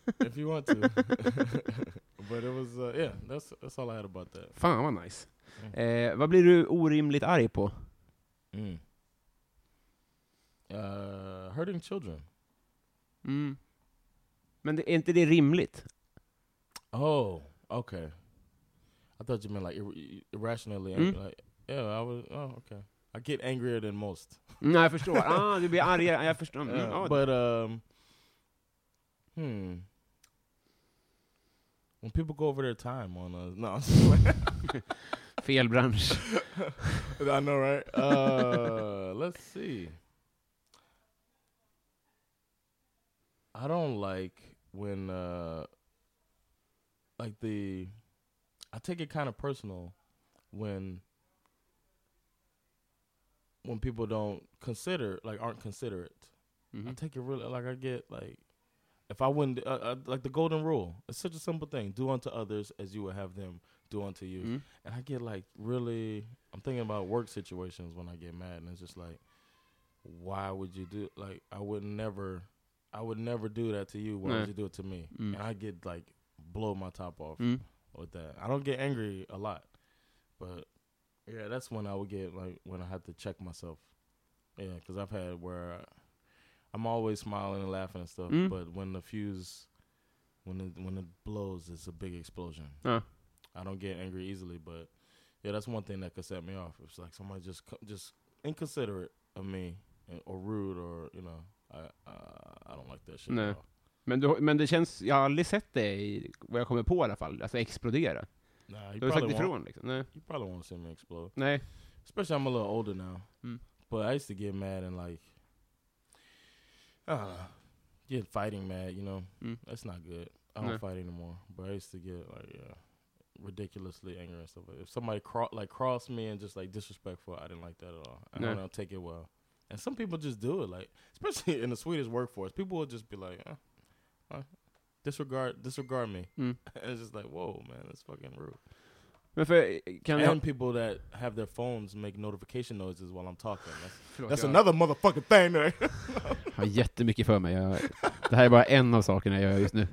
If you want to. but it was, uh, yeah. That's that's all I had about that. Fan vad nice. Mm. Eh, vad blir du orimligt arg på? Mm. Uh, hurting children. Mm. Men det, är inte det rimligt? Oh, okay. I thought you meant like ir- irrationally. Mm. Like, yeah, I was. Oh, okay. I get angrier than most. Mm, jag förstår. Ah, du blir argare. Jag förstår. Mm, Uh, but um, hmm. When people go over their time on us, no, I'm just playing. Fel bransch. I know, right? Uh, let's see. I don't like when, uh, like the, I take it kind of personal when, when people don't consider, like, aren't considerate. I Mhm. take it really like I get like if I wouldn't uh, uh, like the golden rule. It's such a simple thing: do unto others as you would have them do unto you. Mm. And I get like really, I'm thinking about work situations when I get mad, and it's just like, why would you do like I would never, I would never do that to you. Why Nah. would you do it to me? Mm. And I get like blow my top off Mm. with that. I don't get angry a lot, but yeah, that's when I would get like when I had to check myself. Yeah, because I've had where I'm always smiling and laughing and stuff, Mm. but when the fuse, when it when it blows, it's a big explosion. Ja. I don't get angry easily, but yeah, that's one thing that could set me off. It's like somebody just just inconsiderate of me or rude or you know I uh, I don't like that shit. Nej. At all. Men, du, men det känns, jag har aldrig sett det i, vad jag kommer på i alla fall, alltså explodera. Nah, you Du har sagt probably won't. ifrån liksom? Nej. You probably won't see me explode. Nej. Especially I'm a little older now. Mm. But I used to get mad and like Don't get fighting mad. You know, Mm. that's not good. I don't No. fight anymore. But I used to get like yeah, ridiculously angry and stuff. If somebody cro- like crossed me and just like disrespectful, I didn't like that at all. I No. don't take it well. And some people just do it, like especially in the Swedish workforce, people will just be like, uh, uh, disregard disregard me. Mm. and it's just like, whoa, man, that's fucking rude. Men för, kan jag... And people that have their phones make notification noises while I'm talking. That's, that's jag another motherfucking thing there. har jättemycket för mig. Jag, det här är bara en av sakerna jag gör just nu.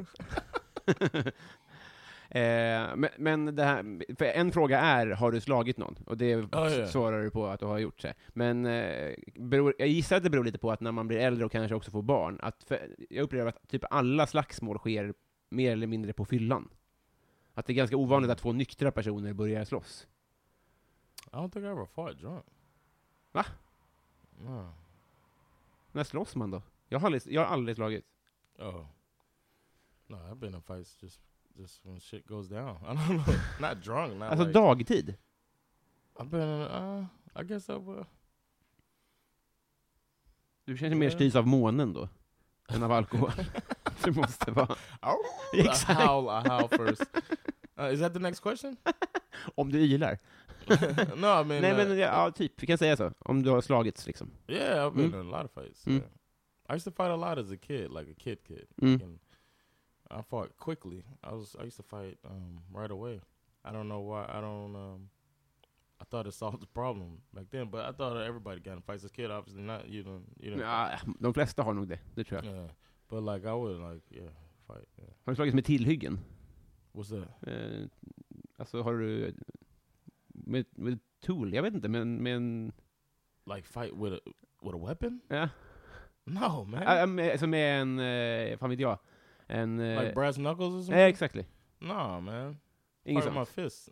eh, men, men det här, för en fråga är, har du slagit någon? Och det Ja, ja. svarar du på att du har gjort. Så. Men eh, beror, jag gissar att det beror lite på att när man blir äldre och kanske också får barn, att för, jag upplever att typ alla slagsmål sker mer eller mindre på fyllan. Att det är ganska ovanligt att två nyktra personer börjar slåss. I don't think I ever fought drunk. Va? No. När slåss man då? Jag har aldrig, jag har aldrig slagit. Oh. No, I've been in fights just just when shit goes down. I don't know. not drunk. Not Alltså like, dagtid? I've been uh I guess I will. Du känner mer Ja. styrs av månen då? Än av alkohol? det måste vara. Exakt. howl, I howl first. Uh, is that the next question? Om du ylar? no, I mean, Nej uh, men ja, ja, typ, vi kan säga så. Om du har slagits liksom. yeah, I've been Mm. in a lot of fights. Mm. Yeah. I used to fight a lot as a kid, like a kid, kid. Mm. I fought quickly. I was I used to fight um, right away. I don't know why. I don't. Um, I thought it solved the problem back then, but I thought everybody got in fights as a kid. Obviously not. You don't. You don't. Ja, de flesta har nog det, det tror jag. Yeah. But like I would like yeah fight. Yeah. Har du slagits med tillhyggen? What's that? Eh, alltså har du... Med, med tool? Jag vet inte, men med en... Like fight with a with a weapon? Ja. No man. Äh, med, alltså med en, eh, fan vet jag, en... eh, like brass knuckles or eh, something? exactly. No man. Inget sånt. fists.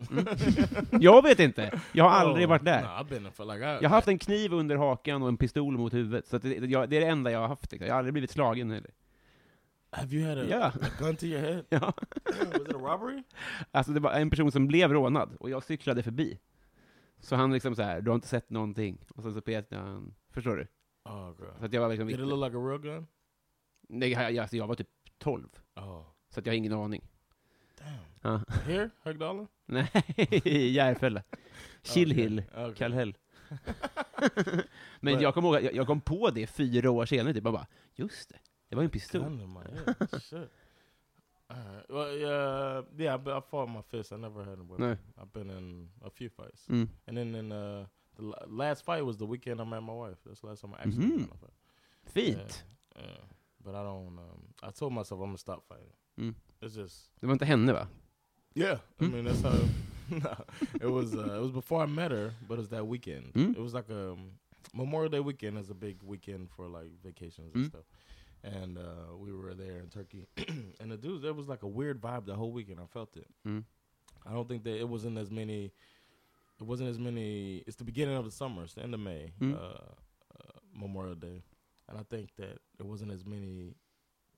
Jag vet inte! Jag har aldrig Oh, varit där. For like Jag har haft en kniv under hakan och en pistol mot huvudet, så det, jag, det är det enda jag har haft. Liksom. Jag har aldrig blivit slagen heller. Have you had a, Ja. a gun to your head? Ja. Was it a robbery? Alltså det var en person som blev rånad, och jag cyklade förbi. Så han liksom så här, du har inte sett någonting. Och sen så petade han, förstår du? Oh god. Så att jag var liksom Did it look like a real gun? Nej, jag, alltså jag var typ 12, Oh. så att jag har ingen aning. Damn. Ja. Here? Högdalen? Nej, Järfälla. Chillhill, Okay. Kallhäll. Men But- jag kom ihåg, jag, jag kom på det fyra år senare, typ, och bara, just det, var ju en pistol. Gun my head. Shit. Alright. Well, yeah, yeah. I, be- I fought my fist. I never had a weapon. Nej. I've been in a few fights, Mm. and then in uh, the last fight was the weekend I met my wife. That's the last time I actually Mhm. got in a. Fint. Yeah, yeah. But I don't. Um, I told myself I'm gonna stop fighting. Mm. It's just Det var inte henne va? yeah. I Mm. mean that's how. no, it was. Uh, it was before I met her, but it was that weekend. Mm. It was like a um, Memorial Day weekend is a big weekend for like vacations and Mm. stuff. And uh, we were there in Turkey, and the dudes there was like a weird vibe the whole weekend. I felt it. Mm. I don't think that it wasn't as many. It wasn't as many. It's the beginning of the summer. It's the end of May. Mm. Uh, uh, Memorial Day, and I think that there wasn't as many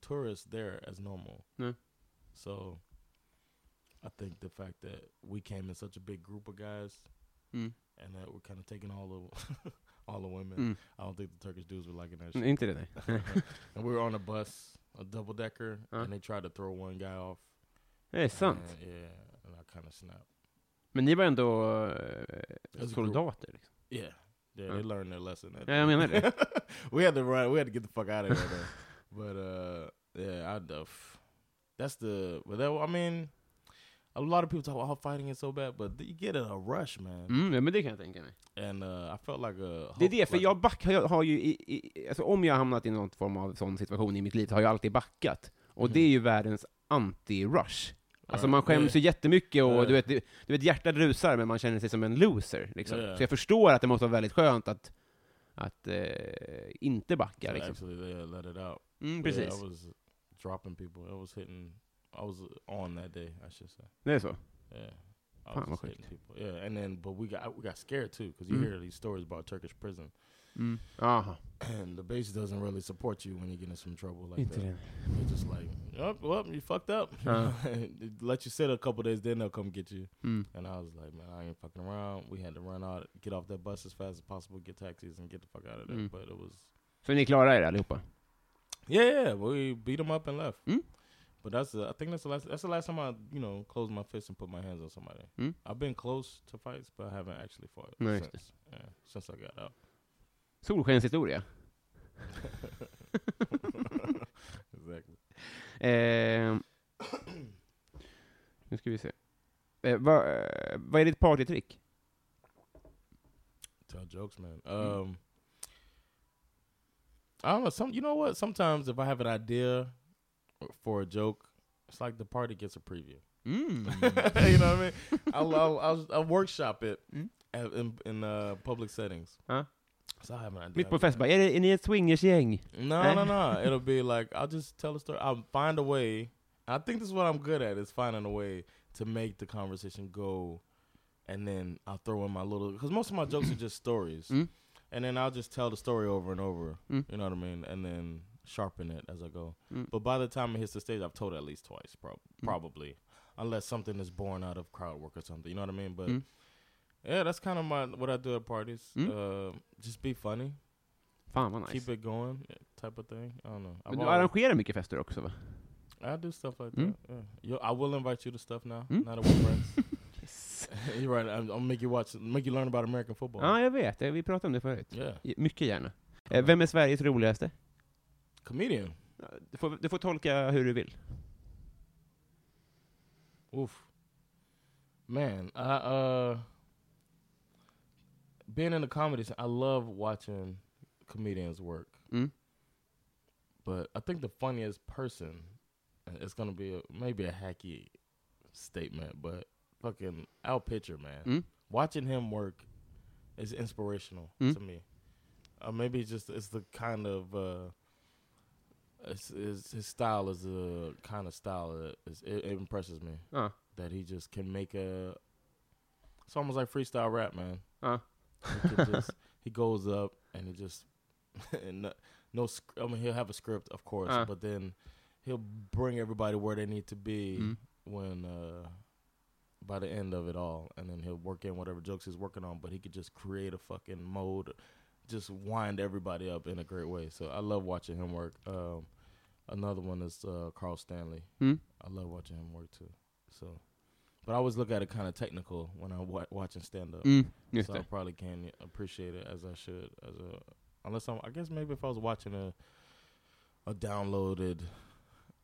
tourists there as normal. No. So, I think the fact that we came in such a big group of guys, Mm. and that we're kind of taking all the all the women. Mm. I don't think the Turkish dudes were liking that shit. Det and we were on a bus, a double decker, Uh. and they tried to throw one guy off. Det är sant. And, yeah, and I kind of snapped. Men ni var ändå a soldater liksom. Yeah. Yeah, Uh. they learned their lesson. that Ja, jag menar det. we had to run. We had to get the fuck out of there. but uh, yeah, I uh, that's the. But that, I mean, a lot of people talk about fighting is so bad, but you get in a rush, man. Mm, men det kan jag tänka mig. And uh, I felt like a. Det är det, för like- jag back, jag har ju, i, i, alltså om jag har hamnat i någon form av sån situation i mitt liv, så har jag alltid backat. Och Mm. det är ju världens anti-rush. Alltså man skäms ju jättemycket och Ja. du vet, du, du vet, hjärtat rusar, men man känner sig som en loser. Liksom. Ja. Så jag förstår att det måste vara väldigt skönt att, att eh, inte backa. So Liksom. Actually, they let it out. Mm, precis. Yeah, I was dropping people. I was hitting. I was on that day. I should say. Det är så. Yeah. I was vad just hitting people. Yeah, and then but we got we got scared too because you Mm. hear these stories about Turkish prison, Mm. Aha, and the base doesn't really support you when you get in some trouble like inte that. det. They're just like, oh, well, you fucked up. Uh. They let you sit a couple days, then they'll come get you. Mm. And I was like, man, I ain't fucking around. We had to run out, get off that bus as fast as possible, get taxis, and get the fuck out of there. Mm. But it was, Så ni klarar er allihopa? yeah, yeah, we beat them up and left. But that's the, I think that's the last that's the last time I you know closed my fist and put my hands on somebody. Mm. I've been close to fights, but I haven't actually fought Nice. since. Yeah, since I got out. Solskenshistoria. exactly. Eh, nu ska vi se. Eh, vad, eh, vad är ditt partytrick? Tell jokes, man. Um, I don't know. Some, you know what? Sometimes if I have an idea for a joke, it's like the party gets a preview. Mm. you know what I mean? I'll, I'll, I'll, I'll workshop it Mm. in, in uh, public settings. So I have an idea. Mitt på I'll be fest bara, är, det, är ni ett swingersgäng? No, no, no. It'll be like I'll just tell a story. I'll find a way. I think this is what I'm good at is finding a way to make the conversation go, and then I'll throw in my little because most of my jokes are just stories, Mm. and then I'll just tell the story over and over. Mm. You know what I mean? And then sharpen it as I go. Mm. But by the time it hits the stage, I've told it at least twice, prob- Mm. probably, unless something is born out of crowd work or something. You know what I mean? But Mm. yeah, that's kind of my what I do at parties. Mm. Uh, just be funny, Fan vad nice. keep it going, type of thing. I don't know. I've Men du always- arrangerar mycket fester också va? I do stuff like Mm. that. Yeah. Yo, I will invite you to stuff now. Mm. Now that we're friends. You're right. I'm, I'll make you watch, make you learn about American football. Ja, jag vet. Vi pratade om det förut. Yeah. Mycket gärna. Eh, Vem är Sveriges roligaste? Comedian. Du får, du får tolka hur du vill. Oof. Man, I uh, being in the comedy, scene, I love watching comedians work. Mm. But I think the funniest person, it's gonna be a, maybe a hacky statement, but fucking Al Pitcher, man. Mm. Watching him work is inspirational Mm. to me. Uh, maybe it's just it's the kind of uh, it's, it's, his style is a kind of style that is, it, it impresses me Ja. that he just can make a. It's almost like freestyle rap, man. Ja. He, just, he goes up and he just. and no, no, I mean, he'll have a script, of course, Uh. but then he'll bring everybody where they need to be Mm. when uh, by the end of it all, and then he'll work in whatever jokes he's working on. But he could just create a fucking mode, just wind everybody up in a great way. So I love watching him work. Um, another one is uh, Carl Stanley. Mm. I love watching him work too. So, but I always look at it kind of technical when I'm wa- watching stand up. Mm, just so. I probably can't appreciate it as I should. As a unless I'm, I guess maybe if I was watching a a downloaded,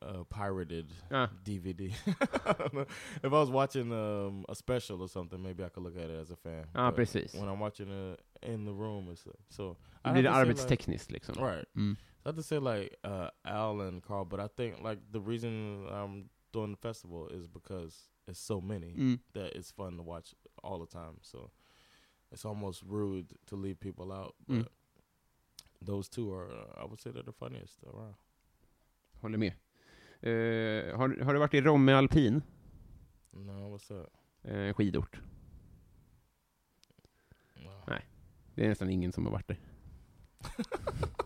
uh, pirated Ja. DVD. I don't know. if I was watching um, a special or something, maybe I could look at it as a fan. Ja, But precis. When I'm watching it in the room, it's like, so. Det I'd blir det have to say, like- arbetstekniskt liksom. Right. Mm. I have to say like uh, Al and Carl, but I think like the reason I'm doing the festival is because it's so many Mm. that it's fun to watch all the time. So it's almost rude to leave people out. But Mm. those two are, uh, I would say, they're the funniest around. Håller med. Eh, har, har du varit i Romme alpin? No, what's that? Skidort. No. Nej. Det är nästan ingen som har varit där.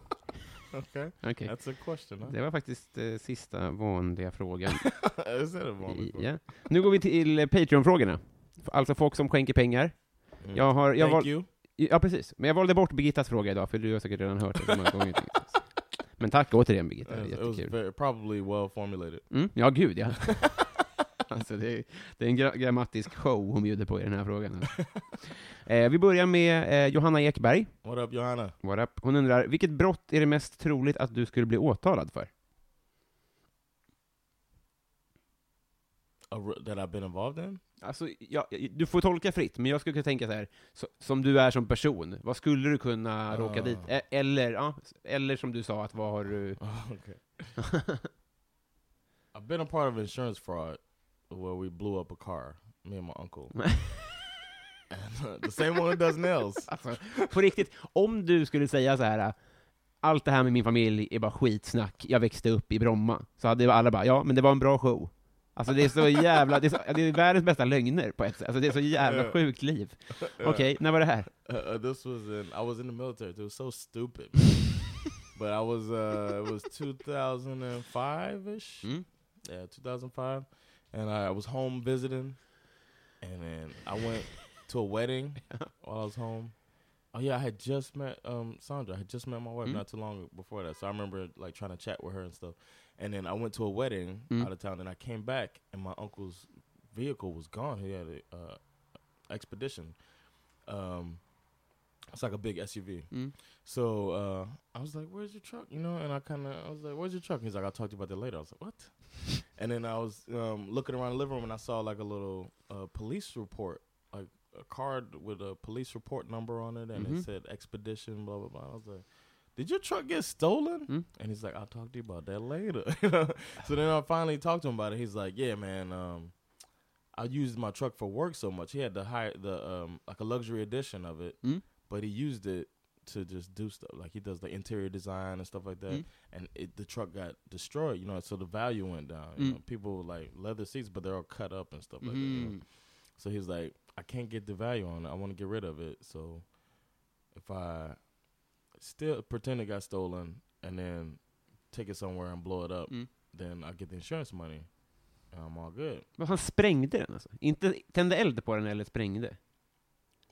Okay, Okej. that's a question. Huh? Det var faktiskt eh, sista vanliga frågan. A moment? ja. Nu går vi till Patreon-frågorna. Alltså folk som skänker pengar. Mm. Jag har, jag Thank you. Ja, precis. Men jag valde bort Birgittas fråga idag, för du har säkert redan hört det så många gånger. Men tack återigen Birgitta, det är jättekul. probably well formulated. Mm, ja, gud ja. alltså, det, är, det är en gra grammatisk show hon bjuder på i den här frågan. alltså. eh, vi börjar med eh, Johanna Ekberg. What up, Johanna? What up? Hon undrar, vilket brott är det mest troligt att du skulle bli åtalad för? A that I've been involved in? Alltså, ja, du får tolka fritt, men jag skulle kunna tänka så här, så, som du är som person, vad skulle du kunna råka Ah. dit? E- Eller, ja, eller som du sa, att vad har du... Oh, okay. I've been a part of insurance fraud where we blew up a car, me and my uncle. and, uh, the same one does nails. Alltså, på riktigt, om du skulle säga så här, allt det här med min familj är bara skitsnack, jag växte upp i Bromma, så hade alla bara, ja, men det var en bra show. Alltså det är så jävla, det är, så, det är världens bästa lögner på ett sätt. Alltså det är så jävla sjukt liv. Okej, när var det här? Uh, uh, this was in I was in the military. It was so stupid, but I was uh it was 2005 ish. Mm. Yeah, 2005, and I was home visiting, and then I went to a wedding while I was home. Oh yeah, I had just met um Sandra. I had just met my wife Mm. not too long before that, so I remember like trying to chat with her and stuff. And then I went to a wedding Mm. out of town, and I came back, and my uncle's vehicle was gone. He had a uh, expedition. Um, it's like a big SUV. Mm. So uh, I was like, "Where's your truck?" You know, and I kind of I was like, "Where's your truck?" He's like, "I'll talk to you about that later." I was like, "What?" and then I was um, looking around the living room and I saw like a little uh, police report, like a card with a police report number on it, and Mhm. it said expedition, blah blah blah. I was like. Did your truck get stolen? Mm. And he's like, I'll talk to you about that later. So then I finally talked to him about it. He's like, Yeah, man, um, I used my truck for work so much. He had the high the um like a luxury edition of it, Mm. but he used it to just do stuff. Like he does the interior design and stuff like that. Mm. And it, the truck got destroyed, you know, so the value went down. You Mm. know, people like leather seats, but they're all cut up and stuff like that. You know? Mm. So he's like, I can't get the value on it. I want to get rid of it. So if I still pretend it got stolen and then take it somewhere and blow it up, Mm. then I get the insurance money. And I'm all good. Vad fan, sprängde den alltså? Inte tände eld på den eller sprängde?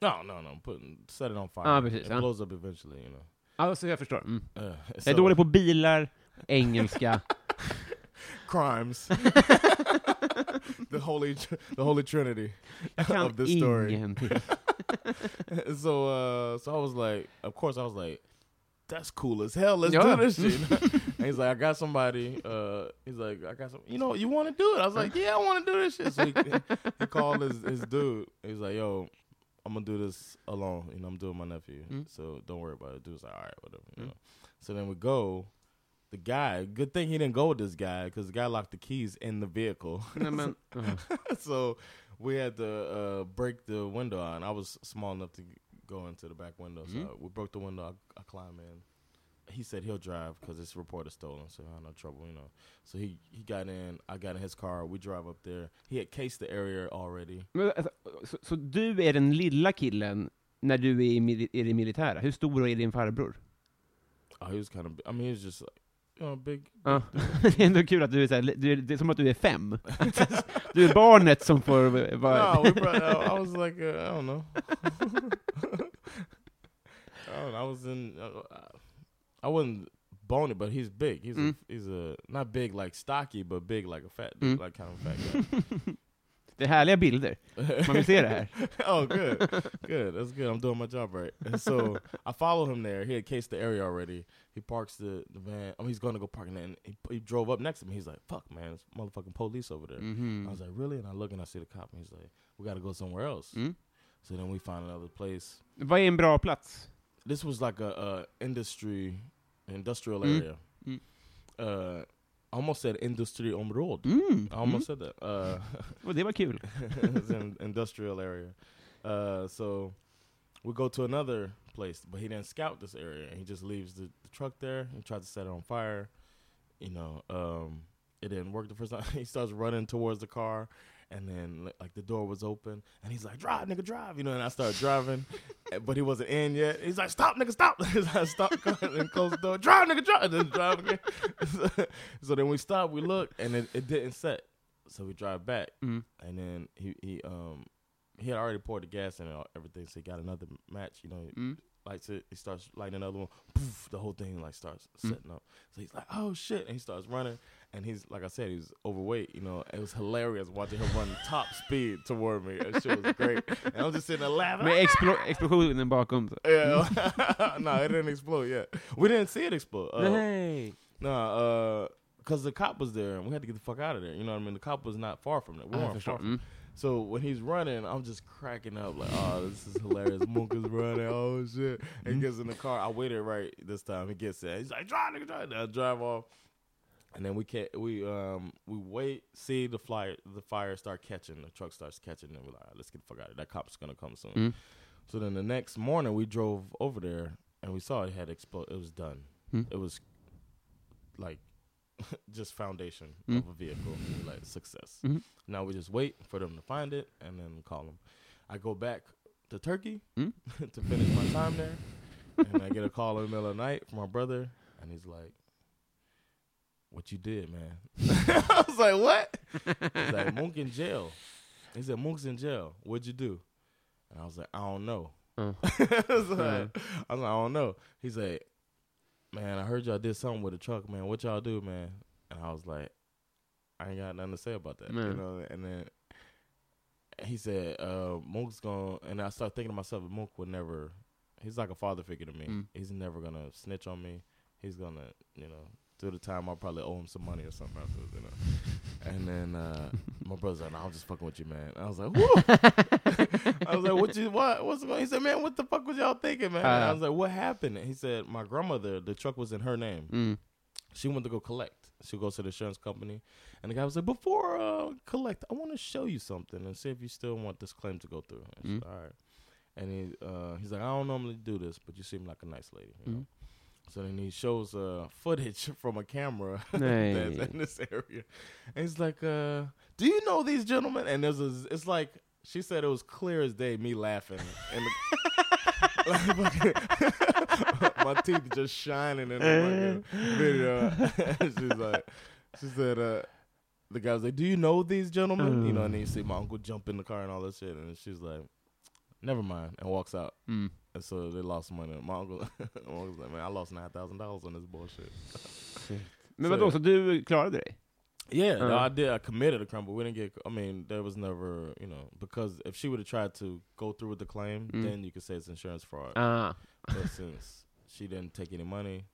No, no, no. Put set it on fire. Ah, precis, it ja. blows up eventually, you know. Alltså jag förstår. Mm. Uh, Jag är so- dålig på bilar, engelska. crimes. the holy, the holy trinity of this story. so, uh, so I was like, of course, I was like, that's cool as hell. Let's Yeah. do this shit. and he's like, I got somebody. Uh, he's like, I got some. You know, you want to do it? I was like, yeah, I want to do this shit. So he, he called his his dude. He's like, yo. I'm gonna do this alone. You know, I'm doing my nephew, Mm. so don't worry about it. Dude's like, all right, whatever. You Mm. know. So then we go. The guy. Good thing he didn't go with this guy because the guy locked the keys in the vehicle. Nej, men, uh. so we had to uh, break the window and I was small enough to go into the back window. So Mhm. we broke the window. I, I climbed in. He said he'll drive because it's reported stolen, so I had no trouble, you know. So he he got in. I got in his car. We drive up there. He had cased the area already. Men, alltså, så, så du är den lilla killen när du är i, i det militära? Hur stor är din farbror? Oh, he was kind of. I mean, he was just like, you know, big. Ja. Det är ändå kul att du är så här, du det är som att du är fem. Du är barnet som får vara... No, we brought, I, I was like, uh, I don't know. Know, I was in. Uh, I wasn't bony, but he's big. He's Mm. a, he's a not big like stocky, but big like a fat dude, Mm. like kind of fat guy. Det är härliga bilder. Man vill se det här. oh, good, good. That's good. I'm doing my job right. And so I follow him there. He had cased the area already. He parks the, the van. Mean, he's going to go park. And he, he drove up next to me. He's like, "Fuck, man, it's motherfucking police over there." Mhm. I was like, "Really?" And I look and I see the cop. And he's like, "We got to go somewhere else." Mm. So then we find another place. Vad är en bra plats? This was like a, industry, industrial Mm. area. Mm. Uh, I almost said industry on områd. Mm. I almost said that. Uh, det var kul. it's an industrial area. Uh, so we go to another place, but he didn't scout this area. He just leaves the, the truck there. He tried to set it on fire. You know, um, it didn't work the first time. he starts running towards the car, and then like the door was open, and he's like, "Drive, nigga, drive!" You know, and I started driving, eh, but he wasn't in yet. He's like, "Stop, nigga, stop!" He's like, "Stop!" and close the door. Drive, nigga, drive. And then drive again. so then we stop. We look, and it, it didn't set. So we drive back, Mm. and then he he um he had already poured the gas in and all- everything, so he got another match. You know, he Mm. lights it. He starts lighting another one. Poof, the whole thing like starts Mm. setting up. So he's like, "Oh shit!" And he starts running. And he's like I said, he's overweight. You know, it was hilarious watching him run top speed toward me. That shit was great. And I was just sitting there laughing. Explo explosionen bakom. Så. Yeah, no, it didn't explode yet. We didn't see it explode. Uh, Nej. Nah, uh, cause the cop was there, and we had to get the fuck out of there. You know what I mean? The cop was not far from there. We weren't förstår. far from Mm. So when he's running, I'm just cracking up like, oh, this is hilarious. Monk is running, oh shit. And he gets in the car. I waited right this time. He gets there. He's like, drive, nigga, drive. And I drive off. And then we can't. We um we wait, see the fire, the fire start catching. The truck starts catching, and we're like, right, let's get the fuck out of here. That cop's gonna come soon. Mm. So then the next morning, we drove over there, and we saw it had exploded. It was done. Mm. It was like just foundation Mm. of a vehicle, like success. Mhm. Now we just wait for them to find it and then call them. I go back to Turkey Mm. to finish my time there, and I get a call in the middle of the night from my brother, and he's like, "What you did, man?" I was like, "What?" He's like, "Monk in jail." He said, "Monk's in jail. What'd you do?" And I was like, "I don't know." Oh. I, was like, I was like, "I don't know." He's like, "Man, I heard y'all did something with a truck, man. What y'all do, man?" And I was like, "I ain't got nothing to say about that." You know. And then he said, uh, "Monk's gonna," and I started thinking to myself, "Monk would never." He's like a father figure to me. Mm. He's never gonna snitch on me. He's gonna, you know, through the time I'll probably owe him some money or something afterwards, you know. And then uh, my brother's like, "No, I'm just fucking with you, man." I was like, "Whoa!" I was like, "What you what? What's going?" He said, "Man, what the fuck was y'all thinking, man?" And I Uh. was like, "What happened?" He said, "My grandmother, the truck was in her name. Mm. She went to go collect. She goes to the insurance company, and the guy was like, "Before uh, collect, I want to show you something and see if you still want this claim to go through." And she Mm. said, "All right." And he uh, he's like, "I don't normally do this, but you seem like a nice lady." You know? Mm. So then he shows uh, footage from a camera Hey. that's in this area, and he's like, uh, "Do you know these gentlemen?" And there's a, it's like she said it was clear as day, me laughing, and the, my teeth just shining in the video. She's like, she said, uh, the guy was like, "Do you know these gentlemen?" You know, and then you see my uncle jump in the car and all that shit, and she's like, "Never mind," and walks out. Mm. And so they lost money. My uncle, my uncle like, "Man, I lost nine thousand dollars on this bullshit." Men vadå, så du klarade dig? Yeah, no, Uh. I did. I committed a crime, but we didn't get. I mean, there was never, you know, because if she would have tried to go through with the claim, Mm. then you could say it's insurance fraud. Ah. but since she didn't take any money,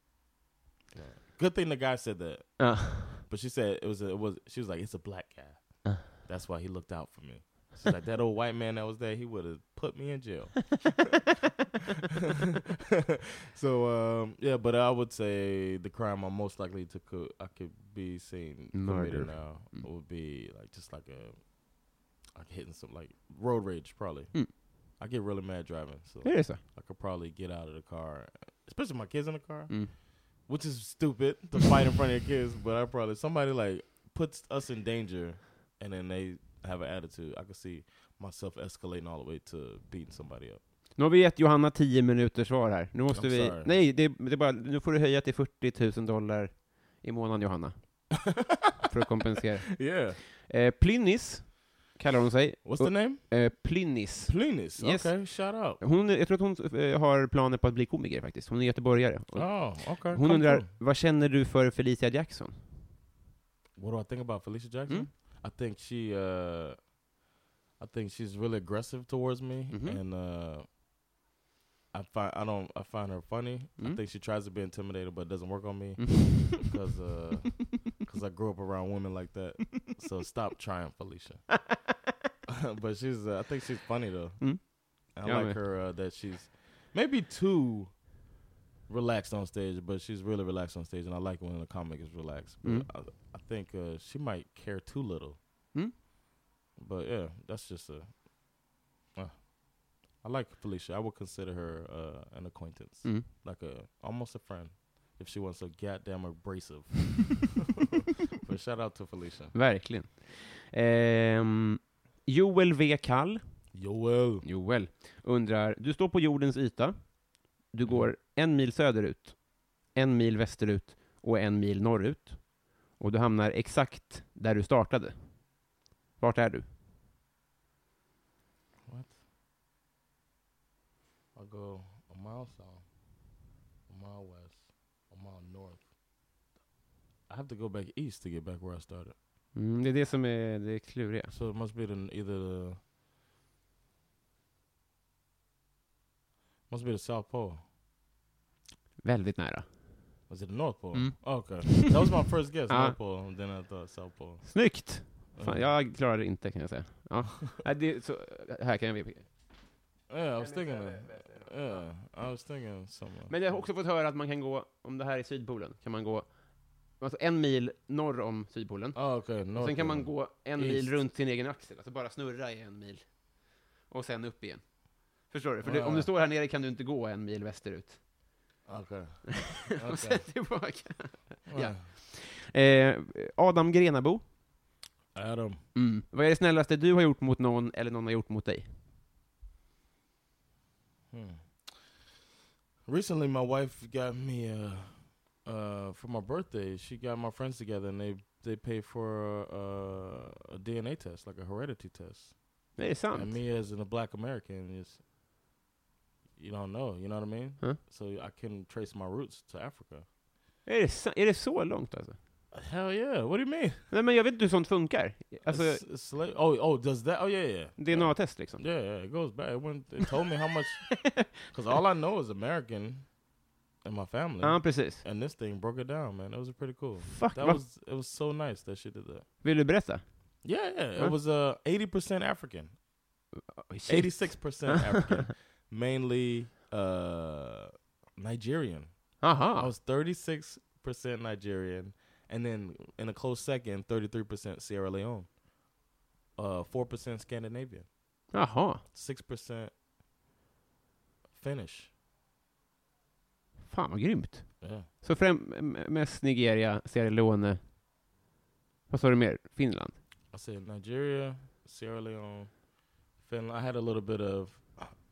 good thing the guy said that. Ah. But she said it was. A, it was. She was like, "It's a black guy." Uh. That's why he looked out for me. She's like, "That old white man that was there, he would have put me in jail." so um, yeah, but I would say the crime I'm most likely to co- I could be seen committing now Mm. would be like just like a like hitting some like road rage probably. Mm. I get really mad driving, so så? I could probably get out of the car, especially my kids in the car, Mm. which is stupid to fight in front of your kids. But I probably somebody like puts us in danger, and then they have an attitude. I could see myself escalating all the way to beating somebody up. Nu har vi gett Johanna 10 minuters svar här. Nu måste I'm vi... sorry. Nej, det, det bara, nu får du höja till 40 000 dollar i månaden, Johanna. för att kompensera. Yeah. Eh, Plynnis kallar hon sig. What's the name? Eh, Plynnis. Plynnis. Yes. Okay, shout out. Hon, jag tror att hon eh, har planer på att bli komiker faktiskt. Hon är göteborgare. Oh, okay. hon come undrar, through. vad känner du för Felicia Jackson? What do I think about Felicia Jackson? Mm. I think she, uh, I think she's really aggressive towards me, Mhm. and uh, I find I don't I find her funny. I Mm. think she tries to be intimidated, but it doesn't work on me because because I grew up around women like that. so stop trying, Felicia. but she's uh, I think she's funny though. Mm. I Yeah, like man. her uh, that she's maybe too relaxed on stage, but she's really relaxed on stage, and I like when a comic is relaxed. But Mm. I, I think uh, she might care too little. Mm. But yeah, that's just a. Uh, I like Felicia. I would consider her uh, an acquaintance, Mm. like a almost a friend, if she wasn't so goddamn abrasive. but shout out to Felicia. Verkligen. Ehm, Joel V. Kall, Joel. Joel, undrar, du står på jordens yta, du går en mil söderut, en mil västerut och en mil norrut. Och du hamnar exakt där du startade. Vart är du? What? I go a mile south, a mile west, a mile north. I have to go back east to get back where I started. Mm, det är det som är det kluriga. So it must be the, either the must be the South Pole. Väldigt nära. Was it the North Pole? Mm. Oh, okay, that was my first guess. Ah. North Pole, and then I thought South Pole. Snyggt! Fan, Uh, jag klarar det inte kan jag säga. Ja. Nej, det, så, här kan jag yeah, I was thinking. Of, yeah, I was thinking somewhere. Men jag har också fått höra att man kan gå, om det här är Sydpolen, kan man gå alltså en mil norr om Sydpolen. Oh, okay. och North sen kan man gå en East. mil runt sin egen axel, alltså bara snurra i en mil. Och sen upp igen. Förstår du? För du, om Ah. du står här nere kan du inte gå en mil västerut. Okay. och sen tillbaka. ja. Eh, Adam Grenabo. Adam. Vad är det snällaste du har gjort mot någon, eller någon har gjort mot dig? Hmm. Recently, my wife got me uh, uh, for my birthday. She got my friends together, and they they paid for uh, a DNA test, like a heredity test. Det är sant. And me as a black American is, you don't know, you know what I mean? Huh? So I can trace my roots to Africa. Är det, sa- är det så långt alltså? Hell yeah! What do you mean? Nej men jag vet inte hur sånt funkar. Alltså, It's- it's sla- oh, oh, does that? Oh yeah, yeah. DNA-test liksom. Yeah, yeah, it goes back. It, went, it told me how much, because all I know is American, and my family. Ja, precis. and this thing broke it down, man. That was pretty cool. Fuck, That was it was so nice that she did that. Vill du berätta? Yeah, yeah. Huh? It was uh eighty percent African, Oj, shit. eighty six percent African, mainly uh Nigerian. I was thirty six percent Nigerian, and then in a close second, thirty three percent Sierra Leone, uh four percent Scandinavian, Jaha. six percent Finnish. Fan vad grymt. Yeah. Så främ, mest Nigeria, Sierra Leone. Vad sa du mer? Finland? I said Nigeria, Sierra Leone, Finland. I had a little bit of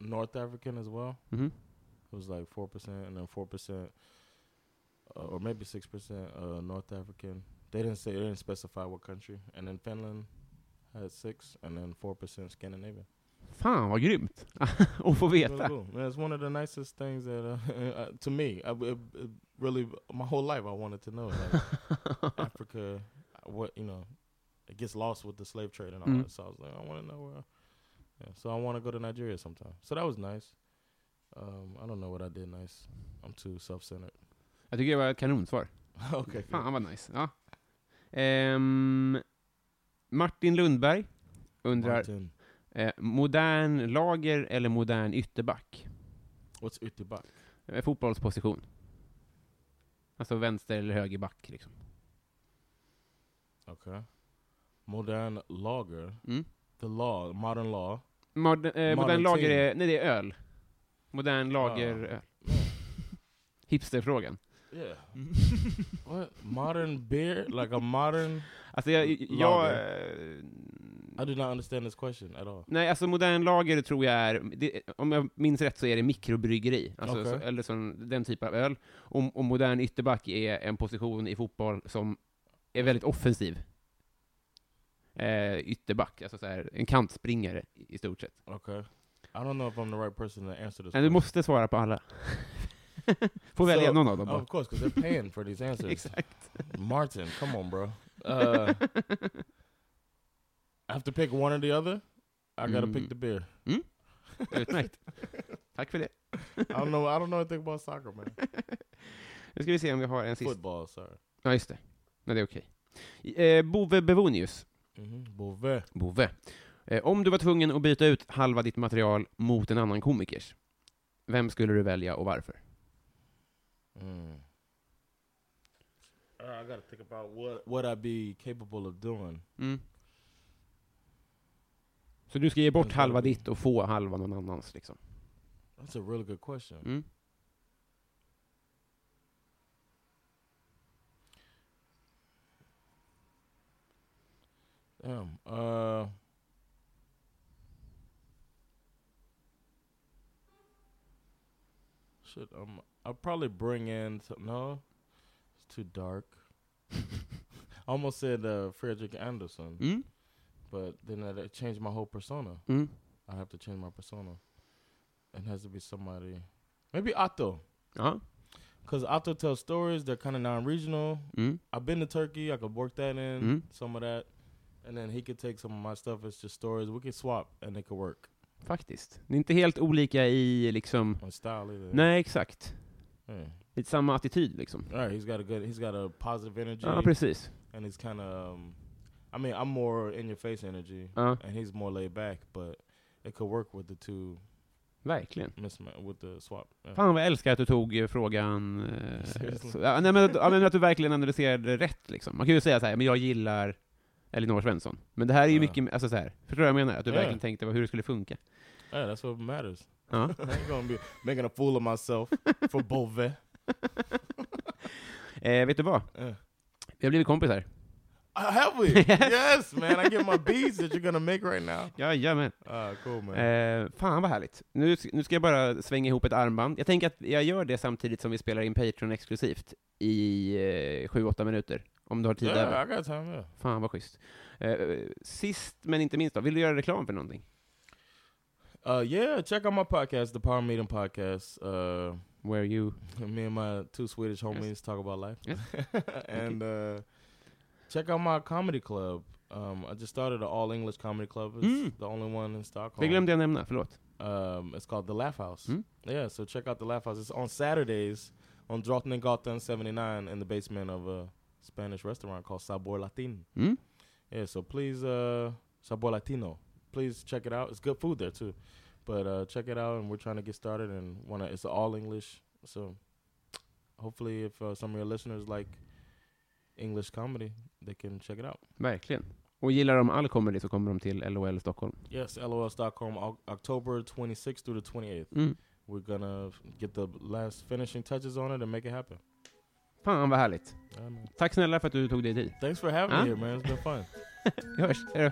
North African as well. Mhm. It was like four percent, and then four percent, uh, or maybe six percent uh, North African. They didn't say they didn't specify what country. And then Finland had six, and then four percent Scandinavian. Fan vad grymt. Att få Really veta. cool. Man, it's one of the nicest things that uh, uh, to me. I, it, it really, my whole life I wanted to know like Africa. What you know, it gets lost with the slave trade and all Mm. that. So I was like, I want to know where. Yeah, so I want to go to Nigeria sometime. So that was nice. Um, I don't know what I did nice. I'm too self-centered. Jag tycker det var ett kanonsvar. okay. Fan vad nice. Ja. Ehm, Martin Lundberg undrar, Martin, eh, modern lager eller modern ytterback? what's ytterback? Eh, fotbollsposition. Alltså vänster eller högerback liksom. Okay. Modern lager. Mm. The law, modern law. Mod, eh, modern Modern lager är, nej det är öl. Modern lager Ja. öl. Hipsterfrågan. Yeah. what modern beer? Like a modern? Alltså jag, jag Lager. eh, I do not understand this question at all. Nej, alltså modern lager tror jag är, det, om jag minns rätt så är det mikrobryggeri, alltså, Okej. så, eller sån, den typen av öl. Och, och modern ytterback är en position i fotboll som är väldigt offensiv. Eh, ytterback, alltså så här, en kantspringare i, stort sett. Okay. I don't know if I'm the right person to answer this. Men du question. måste svara på alla. Får välja So- någon av dem bara. of course, because they're paying for these answers. Exakt. Martin, come on, bro. Uh, I have to pick one or the other. I gotta Mm. pick the beer. Utmärkt. Tack för det. I don't know. I don't know anything about soccer, man. Nu ska vi se om vi har en sista. Football, sorry. Ja, just det. Nej, det är okej. Eh, Bove Bevonius. Mm-hmm. Beauvais. Bove. Eh, om du var tvungen att byta ut halva ditt material mot en annan komikers, vem skulle du välja och varför? Mm. Uh, I gotta think about what what I'd be capable of doing. Mm. Så du ska ge bort halva ditt och få halva någon annans, liksom? That's a really good question. Mm. Damn. Uh. Shit. Um. I'll probably bring in. Some, no, it's too dark. I almost said uh, Frederick Anderson, Mm. but then that changed my whole persona. Mm. I have to change my persona. It has to be somebody. Maybe Otto. Ja. Because Otto tells stories. They're kind of non-regional. Mm. I've been to Turkey. I could work that in Mm. some of that, and then he could take some of my stuff. It's just stories. We could swap, and it could work. Faktiskt. Ni är inte helt olika i, liksom... On style either. Nej, exakt. Yeah. Lite samma attityd, liksom. All right. He's got a good. He's got a positive energy. Ja, precis. and he's kind of. Um, I mean, I'm more in your face energy, Ja, and he's more laid back. But it could work with the two verkligen. with the swap. Yeah. Fan vad jag älskar att du tog eh, frågan... Eh, så, ja, nej, men, ja, men att du verkligen analyserade rätt, liksom. Man kan ju säga så här, men jag gillar Elinor Svensson. Men det här är ju Ja. mycket, alltså så här, förstår du vad jag menar? Att du Ja. verkligen tänkte på hur det skulle funka. Yeah, that's what matters. Ja. I ain't gonna be making a fool of myself for Beauvais. Eh, vet du vad? Yeah. Vi har blivit kompisar. Uh, have we? yes, man. I get my beads that you're gonna make right now. Jajamän. Uh, cool, man. Eh, fan vad härligt. Nu, nu ska jag bara svänga ihop ett armband. Jag tänker att jag gör det samtidigt som vi spelar in Patreon exklusivt i eh, 7-8 minuter. Om du har tid yeah, över. Got time. Yeah. Fan vad schysst. Eh, sist men inte minst då, vill du göra reklam för någonting? Uh, yeah, check out my podcast, the Power Meeting Podcast. Uh, Where you... me and my two Swedish homies talk about life. Yes. and uh, check out my comedy club. Um, I just started an all English comedy club. It's Mm. the only one in Stockholm. Det glömde jag nämna, förlåt. Um, it's called the Laugh House. Mm. Yeah, so check out the Laugh House. It's on Saturdays on Drottninggatan 79 in the basement of a Spanish restaurant called Sabor Latin. Mm? Yeah, so please, uh, Sabor Latino. Please check it out. It's good food there too. But uh, check it out, and we're trying to get started. And wanna, it's all English. So hopefully, if uh, some of your listeners like English comedy, they can check it out. Verkligen. Och gillar de all comedy så kommer de till LOL Stockholm. Yes, LOL Stockholm, October 26th through the 28th. Mm. We're gonna get the last finishing touches on it and make it happen. Fan vad härligt. Tack snälla för att du tog dig tid. Thanks for having me here, man. It's been fun. Vi hörs. Hej